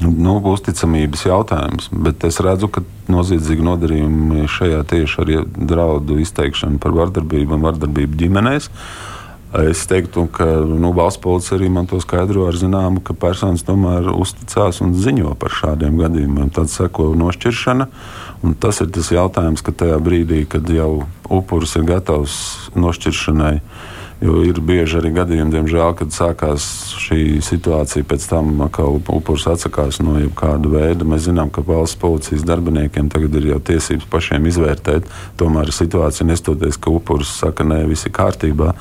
nu, uzticamības jautājums. Bet es redzu, ka noziedzīgi nodarījumi šajā tieši ar draudu izteikšanu par vardarbību un vardarbību ģimenēs. Es teiktu, ka nu, valsts policija arī man to skaidro ar zināmu, ka personas tomēr uzticās un ziņo par šādiem gadījumiem. Tad seko nošķiršana. Tas ir tas jautājums, ka tajā brīdī, kad jau upuris ir gatavs nošķiršanai, uh, Jo ir bieži arī gadījumi, diemžēl, kad sākās šī situācija, pēc tam upuris atsakās no jebkāda veida. Mēs zinām, ka valsts policijas darbiniekiem tagad ir jau tiesības pašiem izvērtēt. Tomēr situācija nestoties, ka upuris saka, nē, viss ir kārtībā.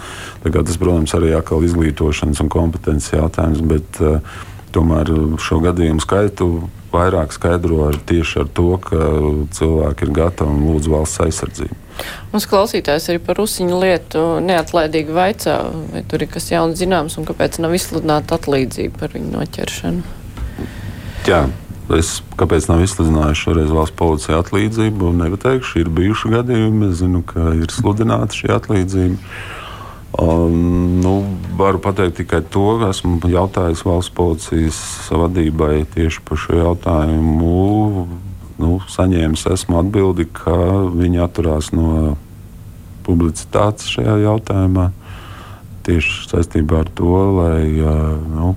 Tas, protams, arī atkal izglītošanas un kompetences jautājums. Bet, uh, tomēr šo gadījumu skaitu vairāk skaidro ar, tieši ar to, ka cilvēki ir gatavi un lūdz valsts aizsardzību. Mums klausītājs arī par Rusiņu lietu neatlaidīgi vaicā, vai tur ir kas jauns zināms un kāpēc nav izsludināta atlīdzība par viņu noķeršanu. Jā. Es, kāpēc nav izsludinājuši šoreiz valsts policija atlīdzību? Nepateikšu, ir bijuši gadījumi. Es zinu, ka ir sludināta šī atlīdzība. Um, nu, varu pateikt tikai to, ka esmu jautājis valsts policijas vadībai tieši par šo jautājumu nu, saņēmis esmu atbildi, ka viņi atturās no publicitātes šajā jautājumā. Tieši saistībā ar to, lai nu,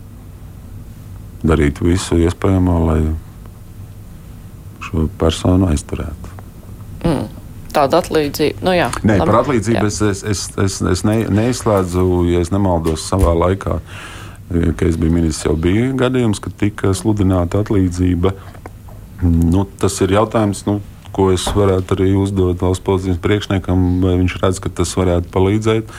darītu visu iespējamo, lai šo personu aizturētu. Mm. Tāda atlīdzība. Nu, jā, Nē, labi, par atlīdzību jā. es, es, es, es, es ne, neizslēdzu, ja nemaldos savā laikā, kad es biju ministrs, jau bija gadījums, kad tika sludināta atlīdzība Nu, tas ir jautājums, nu, ko es varētu arī uzdot valsts policijas priekšniekam, vai viņš redz, ka tas varētu palīdzēt.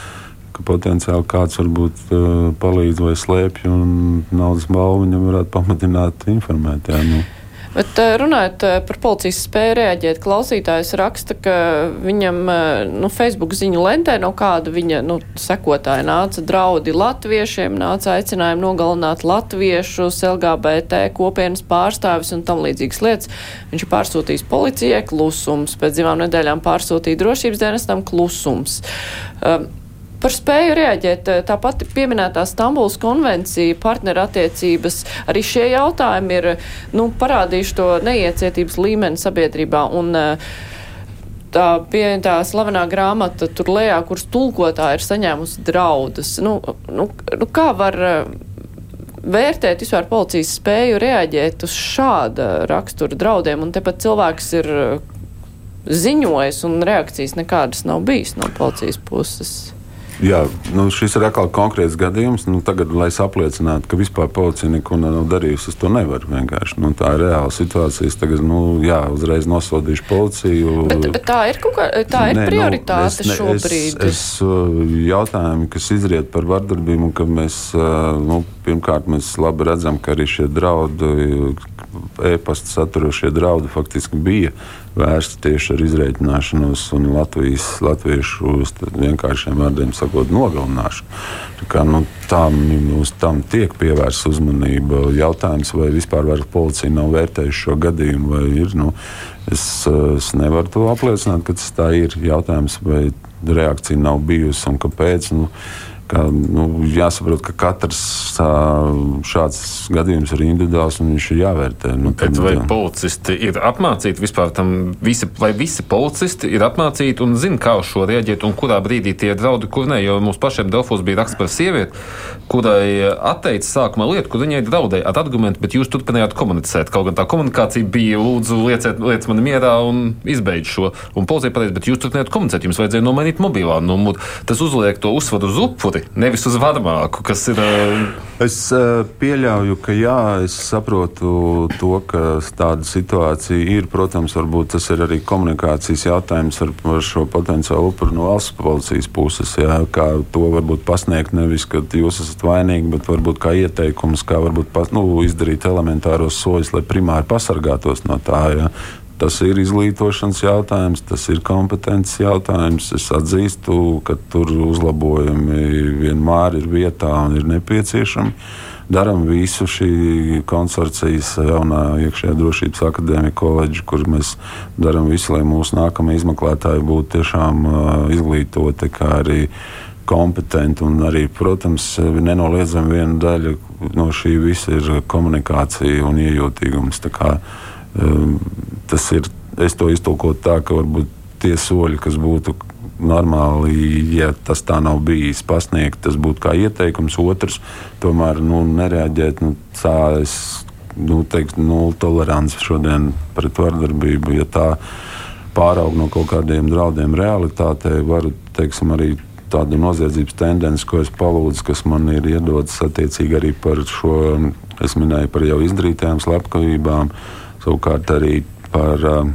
Potenciāli kāds varbūt uh, palīdz vai slēpj, un naudas balvu viņam varētu pamatināt, informēt. Jā, nu. Bet eh, runājot eh, par policijas spēju reaģēt, klausītājs raksta, ka viņam eh, nu, Facebook ziņu lentē no kāda viņa nu, sekotāja nāca draudi latviešiem, nāca aicinājumi nogalināt latviešus, LGBT kopienas pārstāvis un tam līdzīgas lietas. Viņš ir pārsūtījis policijai klusums, pēc divām nedēļām pārsūtīja drošības dienestam klusums. Um, Par spēju reaģēt, eh, tāpat pieminētā Stambuls konvencija, partnerattiecības, arī šie jautājumi ir nu, parādījuši to neiecietības līmeni sabiedrībā. Un, tā pieņemtā slavenā grāmata tur lejā, kuras tulkotāja ir saņēmusi draudus. Nu, nu, nu, kā var vērtēt vispār policijas spēju reaģēt uz šāda rakstura draudiem? Un tepat cilvēks ir ziņojis un reakcijas nekādas nav bijis no policijas puses. Jā, nu šis ir atkal konkrēts gadījums. Nu, tagad, lai apliecinātu, ka vispār policija neko nav darījusi, es to nevaru vienkārši. Nu, tā ir reāla situācija. Tagad, nu, jā, uzreiz nosodīšu policiju. Bet, bet tā ir, kā, tā ir Nē, nu, prioritāte nu, es, šobrīd. Es, es, uh, jautājumi, kas izriet par vardarbību, ka mēs, uh, nu, pirmkārt, mēs labi redzam, ka arī šie draudi, e-pasta saturošie draudi faktiski bija vērsti tieši ar izreikināšanos un Latvijas, latviešu vienkāršiem vārdiem sakot, nogalināšanu. Tā kā, nu, tam, uz tam tiek pievērsta uzmanība. Jautājums, vai vispār policija nav vērtējusi šo gadījumu, vai ir. Nu, es, es nevaru to apliecināt, ka tas tā ir. Jautājums, vai reakcija nav bijusi un kāpēc. Nu, Kā, nu, jāsaprot, ka katrs šāds gadījums ir individuāls un viņš ir jāvērtē. Nu, tad, vai policisti ir apmācīti vispār tam, visi, vai visi policisti ir apmācīti un zina, kā uz šo rēģēt un kurā brīdī tie draudi, kur ne? Jo mums pašiem Delfos bija raksts par sievieti, kurai atteica sākumā lietu, kur viņai draudēja ar argumentu, bet jūs turpinājāt komunicēt. Kaut gan tā komunikācija bija, lūdzu, lieciet, lieciet mani mierā un izbeidz šo. Un policija pateica, bet jūs turpinājāt komunicēt, jums vajadzēja nomainīt mobilā numuru. Tas uzliek to uzsvaru uz upuri upuri, nevis uz varmāku, kas ir. Es pieļauju, ka jā, es saprotu to, ka tāda situācija ir. Protams, varbūt tas ir arī komunikācijas jautājums ar, ar šo potenciālu upuru no valsts policijas puses. Jā, kā to varbūt pasniegt nevis, ka jūs esat vainīgi, bet varbūt kā ieteikums, kā varbūt pas, nu, izdarīt elementāros soļus, lai primāri pasargātos no tā. Jā. Tas ir izglītošanas jautājums, tas ir kompetences jautājums. Es atzīstu, ka tur uzlabojumi vienmēr ir vietā un ir nepieciešami. Darām visu šī konsorcijas jaunā iekšējā drošības akadēmija koledža, kur mēs darām visu, lai mūsu nākamie izmeklētāji būtu tiešām izglītoti, kā arī kompetenti. Un arī, protams, nenoliedzami viena daļa no šī visa ir komunikācija un iejūtīgums. Ehm, tas ir, es to iztulkotu tā, ka varbūt tie soļi, kas būtu normāli, ja tas tā nav bijis pasniegt, tas būtu kā ieteikums. Otrs, tomēr nu, nereaģēt, nu, tā es nu, teiktu, nulle tolerants šodien pret vardarbību. Ja tā pāraug no kaut kādiem draudiem realitātei, varu teiksim, arī tādu noziedzības tendenci, ko es palūdzu, kas man ir iedodas attiecīgi arī par šo, es minēju par jau izdarītajām slepkavībām. Savukārt arī par uh,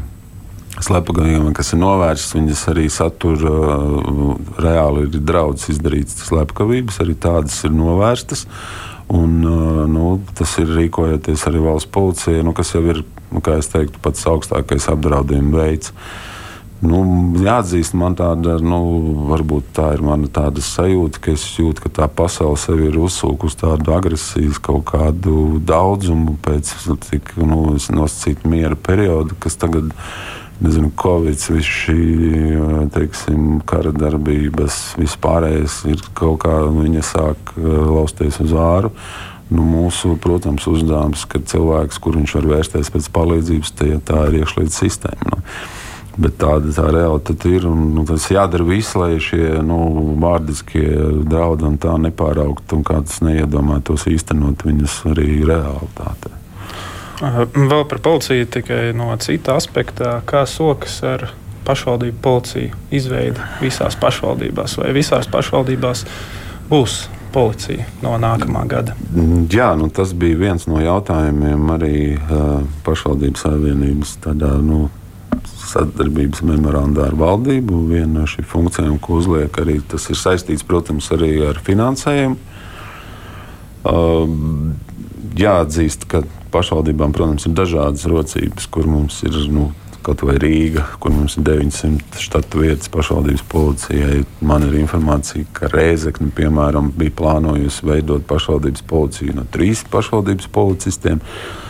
slepkavībām, kas ir novērstas, viņas arī satura uh, reāli ir draudz izdarītas slepkavības, arī tādas ir novērstas. Un, uh, nu, tas ir rīkojoties arī valsts policijai, nu, kas jau ir, nu, kā es teiktu, pats augstākais apdraudējuma veids. Uh, Nu, jāatzīst, man tāda, nu, varbūt tā ir mana tāda sajūta, ka es jūtu, ka tā pasaule sev ir uzsūkusi tādu agresijas kaut kādu daudzumu pēc tik nu, nosacīta miera perioda, kas tagad, nezinu, Covid, viss šī, teiksim, kara darbības, vispārējais ir kaut kā, viņa sāk uh, lausties uz āru. Nu, mūsu, protams, uzdevums, ka cilvēks, kur viņš var vērsties pēc palīdzības, tie, tā ir iekšlietu sistēma. Nu. Bet tāda tā realitāte ir. Un, nu, tas jādara viss, lai šie nu, vārdiskie draudi un tā nepāraugtu un kāds neiedomātos īstenot viņus arī realitātē. Vēl par policiju tikai no cita aspekta, kā sokas ar pašvaldību policiju izveidi visās pašvaldībās vai visās pašvaldībās būs policija no nākamā gada? Jā, nu, tas bija viens no jautājumiem arī uh, pašvaldības savienības tādā. Nu, sadarbības memorandā ar valdību. Viena no šīm funkcijām, ko uzliek, arī tas ir saistīts, protams, arī ar finansējumu. Uh, jāatzīst, ka pašvaldībām, protams, ir dažādas rocības, kur mums ir nu, kaut vai Rīga, kur mums ir 900 štatu vietas pašvaldības policijai. Man ir informācija, ka Rēzekne, piemēram, bija plānojusi veidot pašvaldības policiju no trīs pašvaldības policistiem. Uh,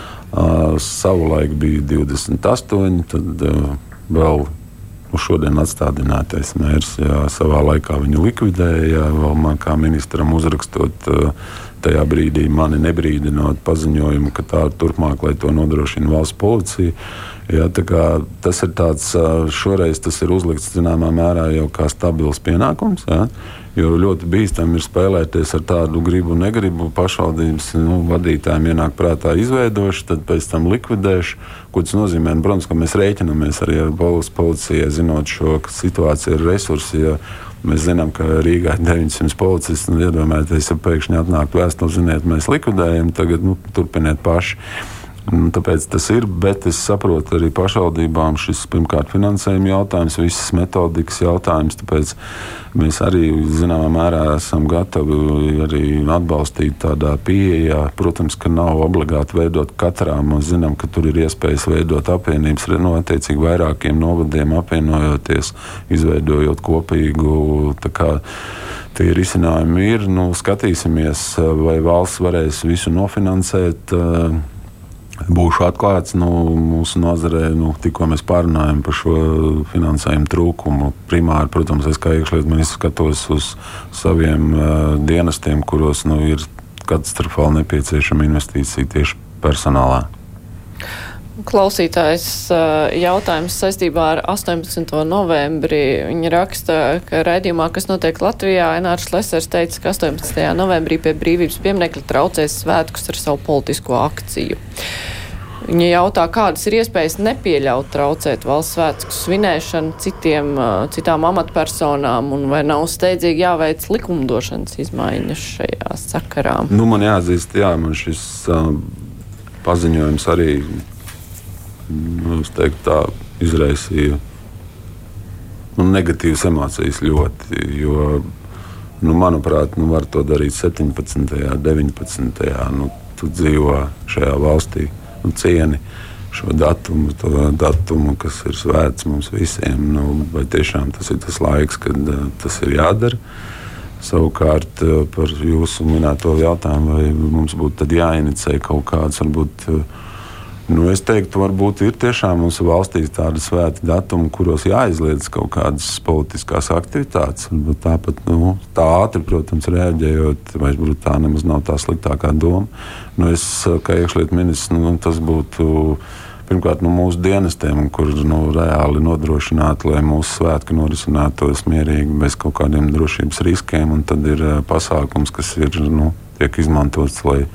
savulaik bija 28, tad vēl uz šodien atstādinātais mērs. Jā, savā laikā viņu likvidēja, vēl man kā ministram uzrakstot. Tajā brīdī mani nebrīdinot paziņojumu, ka tā turpmāk, lai to nodrošina valsts policija. Jā, tas ir tāds, šoreiz tas ir uzlikts zināmā mērā jau kā stabils pienākums. Jā. Jo ļoti bīstami ir spēlēties ar tādu gribu un negribu. Pašvaldības nu, vadītājiem ienāk prātā izveidošu, tad pēc tam likvidēšu. Ko tas nozīmē? Nu, protams, ka mēs rēķinamies arī ar policijai, zinot šo situāciju ar resursiem. Mēs zinām, ka Rīgā ir 900 policisti. Nu, iedomājieties, ja pēkšņi atnāktu vēstule, ziniet, mēs likvidējam, tagad nu, turpiniet paši. Tāpēc tas ir, bet es saprotu arī pašvaldībām šis pirmkārt finansējuma jautājums, visas metodikas jautājums. Tāpēc mēs arī zināmā mērā esam gatavi arī atbalstīt tādā pieejā. Protams, ka nav obligāti veidot katrā. Mēs zinām, ka tur ir iespējas veidot apvienības no nu, attiecīgi vairākiem novadiem apvienojoties, izveidojot kopīgu. Tie risinājumi ir. Nu, skatīsimies, vai valsts varēs visu nofinansēt. Uh, Būšu atklāts, nu, mūsu nozarē nu, tikko mēs pārunājam par šo finansējumu trūkumu. Primāri, protams, es kā iekšlietu ministrs skatos uz saviem uh, dienestiem, kuros nu, ir katastrofāli nepieciešama investīcija tieši personālā. Klausītājs jautājums saistībā ar 18. novembri. Viņa raksta, ka raidījumā, kas notiek Latvijā, Enārs Lesers teica, ka 18. novembrī pie brīvības pieminekļa traucēs svētkus ar savu politisko akciju. Viņa jautā, kādas ir iespējas nepieļaut traucēt valsts svētku svinēšanu citiem, citām amatpersonām, un vai nav steidzīgi jāveic likumdošanas izmaiņas šajā sakarā? Nu, man jāatzīst, jā, man šis uh, paziņojums arī teiktu, tā, izraisīja nu, negatīvas emocijas ļoti. Jo, nu, manuprāt, nu, var to darīt 17. un 19. Nu, tu dzīvo šajā valstī nu, cieni šo datumu, to datumu, kas ir svēts mums visiem. Nu, vai tiešām tas ir tas laiks, kad uh, tas ir jādara? Savukārt uh, par jūsu minēto jautājumu, vai mums būtu jāinicē kaut kāds varbūt. Uh, Nu, es teiktu, varbūt ir tiešām mūsu valstī tādi svēti datumi, kuros jāizliedz kaut kādas politiskās aktivitātes. Tāpat nu, tā ātri, protams, reaģējot, vai tā nemaz nav tā sliktākā doma. Nu, es kā iekšlietu ministrs, nu, tas būtu. Pirmkārt, nu, mūsu dienestiem, kur nu, reāli nodrošināt, lai mūsu svētki norisinātos mierīgi, bez kaut kādiem drošības riskiem. Tad ir eh, pasākums, kas ir, nu, tiek izmantots, lai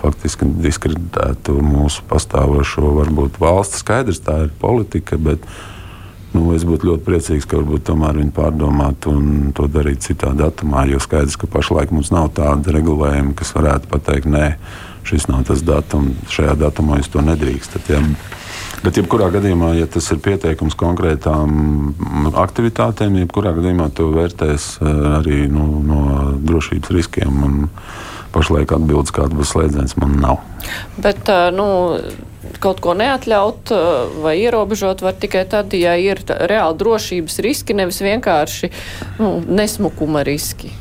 faktiski diskreditētu mūsu pastāvošo varbūt valsts. Skaidrs, tā ir politika, bet nu, es būtu ļoti priecīgs, ka varbūt tomēr viņi pārdomātu un to darītu citā datumā. Jo skaidrs, ka pašlaik mums nav tāda regulējuma, kas varētu pateikt, nē, šis nav tas datums, šajā datumā jūs to nedrīkstat. Ja? Bet, jebkurā gadījumā, ja tas ir pieteikums konkrētām aktivitātēm, jebkurā gadījumā to vērtēs eh, arī nu, no drošības riskiem. Un, pašlaik atbildes, kāda būs slēdziens, man nav. Bet, nu, kaut ko neatļaut vai ierobežot var tikai tad, ja ir reāli drošības riski, nevis vienkārši nu, nesmukuma riski.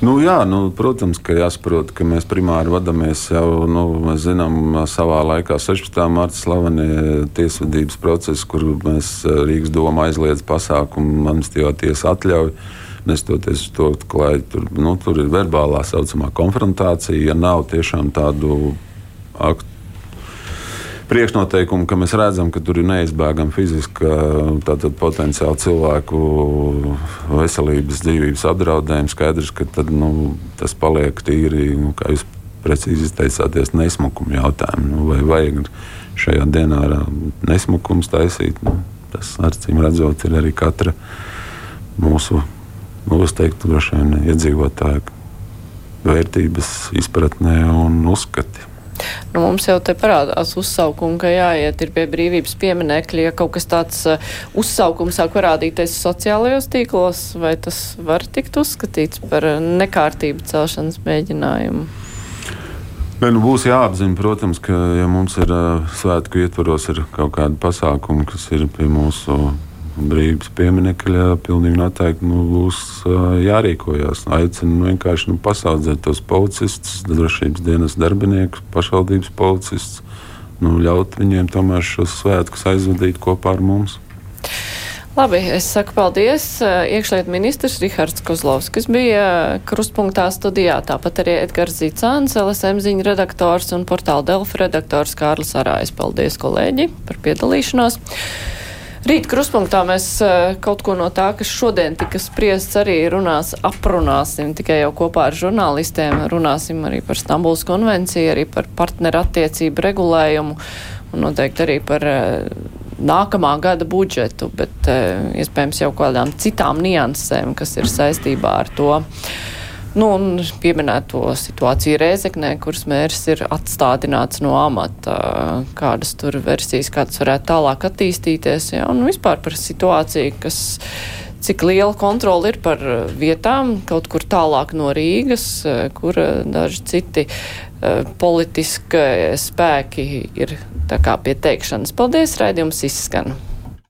Nu, jā, nu, protams, ka jāsaprot, ka mēs primāri vadāmies jau, nu, mēs zinām, savā laikā 16. marta slavenie tiesvedības procesi, kur mēs Rīgas doma aizliedz pasākumu, amnestijā tiesa atļauj nestoties uz to, ka tur, nu, tur ir verbālā saucamā konfrontācija. Ja nav tiešām tādu aktu priekšnoteikumu, ka mēs redzam, ka tur ir neizbēgama fiziska, tātad potenciāli cilvēku veselības, dzīvības apdraudējums. Skaidrs, ka tad, nu, tas paliek tīri, nu, kā jūs precīzi izteicāties, nesmukuma jautājumu. Nu, vai vajag šajā dienā nesmukums taisīt? Nu, tas, acīm redzot, ir arī katra mūsu nu, es teiktu, droši vien iedzīvotāju vērtības izpratnē un uzskati. Nu, mums jau te parādās uzsaukumi, ka jāiet pie brīvības pieminekļa. Ja kaut kas tāds uh, uzsaukums sāk parādīties sociālajos tīklos, vai tas var tikt uzskatīts par nekārtību celšanas mēģinājumu? Ne, nu būs jāapzina, protams, ka ja mums ir uh, svētku ietvaros ir kaut kādi pasākumi, kas ir pie mūsu brīvības pieminiekļa pilnīgi noteikti nu, būs jārīkojas. Aicinu vienkārši nu, pasaudzēt tos policistus, drošības dienas darbiniekus, pašvaldības policistus, nu, ļaut viņiem tomēr šos svētkus aizvadīt kopā ar mums. Labi, es saku paldies. Iekšlietu ministrs Rihards Kozlovs, kas bija krustpunktā studijā, tāpat arī Edgars Zīcāns, LSM ziņu redaktors un portāla Delfa redaktors Kārlis Arājs. Paldies, kolēģi, par piedalīšanos. Rīt kruspunktā mēs eh, kaut ko no tā, kas šodien tika spriests, arī runās, aprunāsim tikai jau kopā ar žurnālistiem. Runāsim arī par Stambuls konvenciju, arī par partneru attiecību regulējumu un noteikti arī par uh, nākamā gada budžetu, bet uh, iespējams jau kādām citām niansēm, kas ir saistībā ar to. Nu, un pieminēto situāciju Rēzeknē, kuras mērs ir atstādināts no amata, kādas tur versijas, kādas varētu tālāk attīstīties, ja, un vispār par situāciju, kas cik liela kontrola ir par vietām kaut kur tālāk no Rīgas, kur daži citi uh, politiskie spēki ir tā kā pie teikšanas. Paldies, raidījums izskan!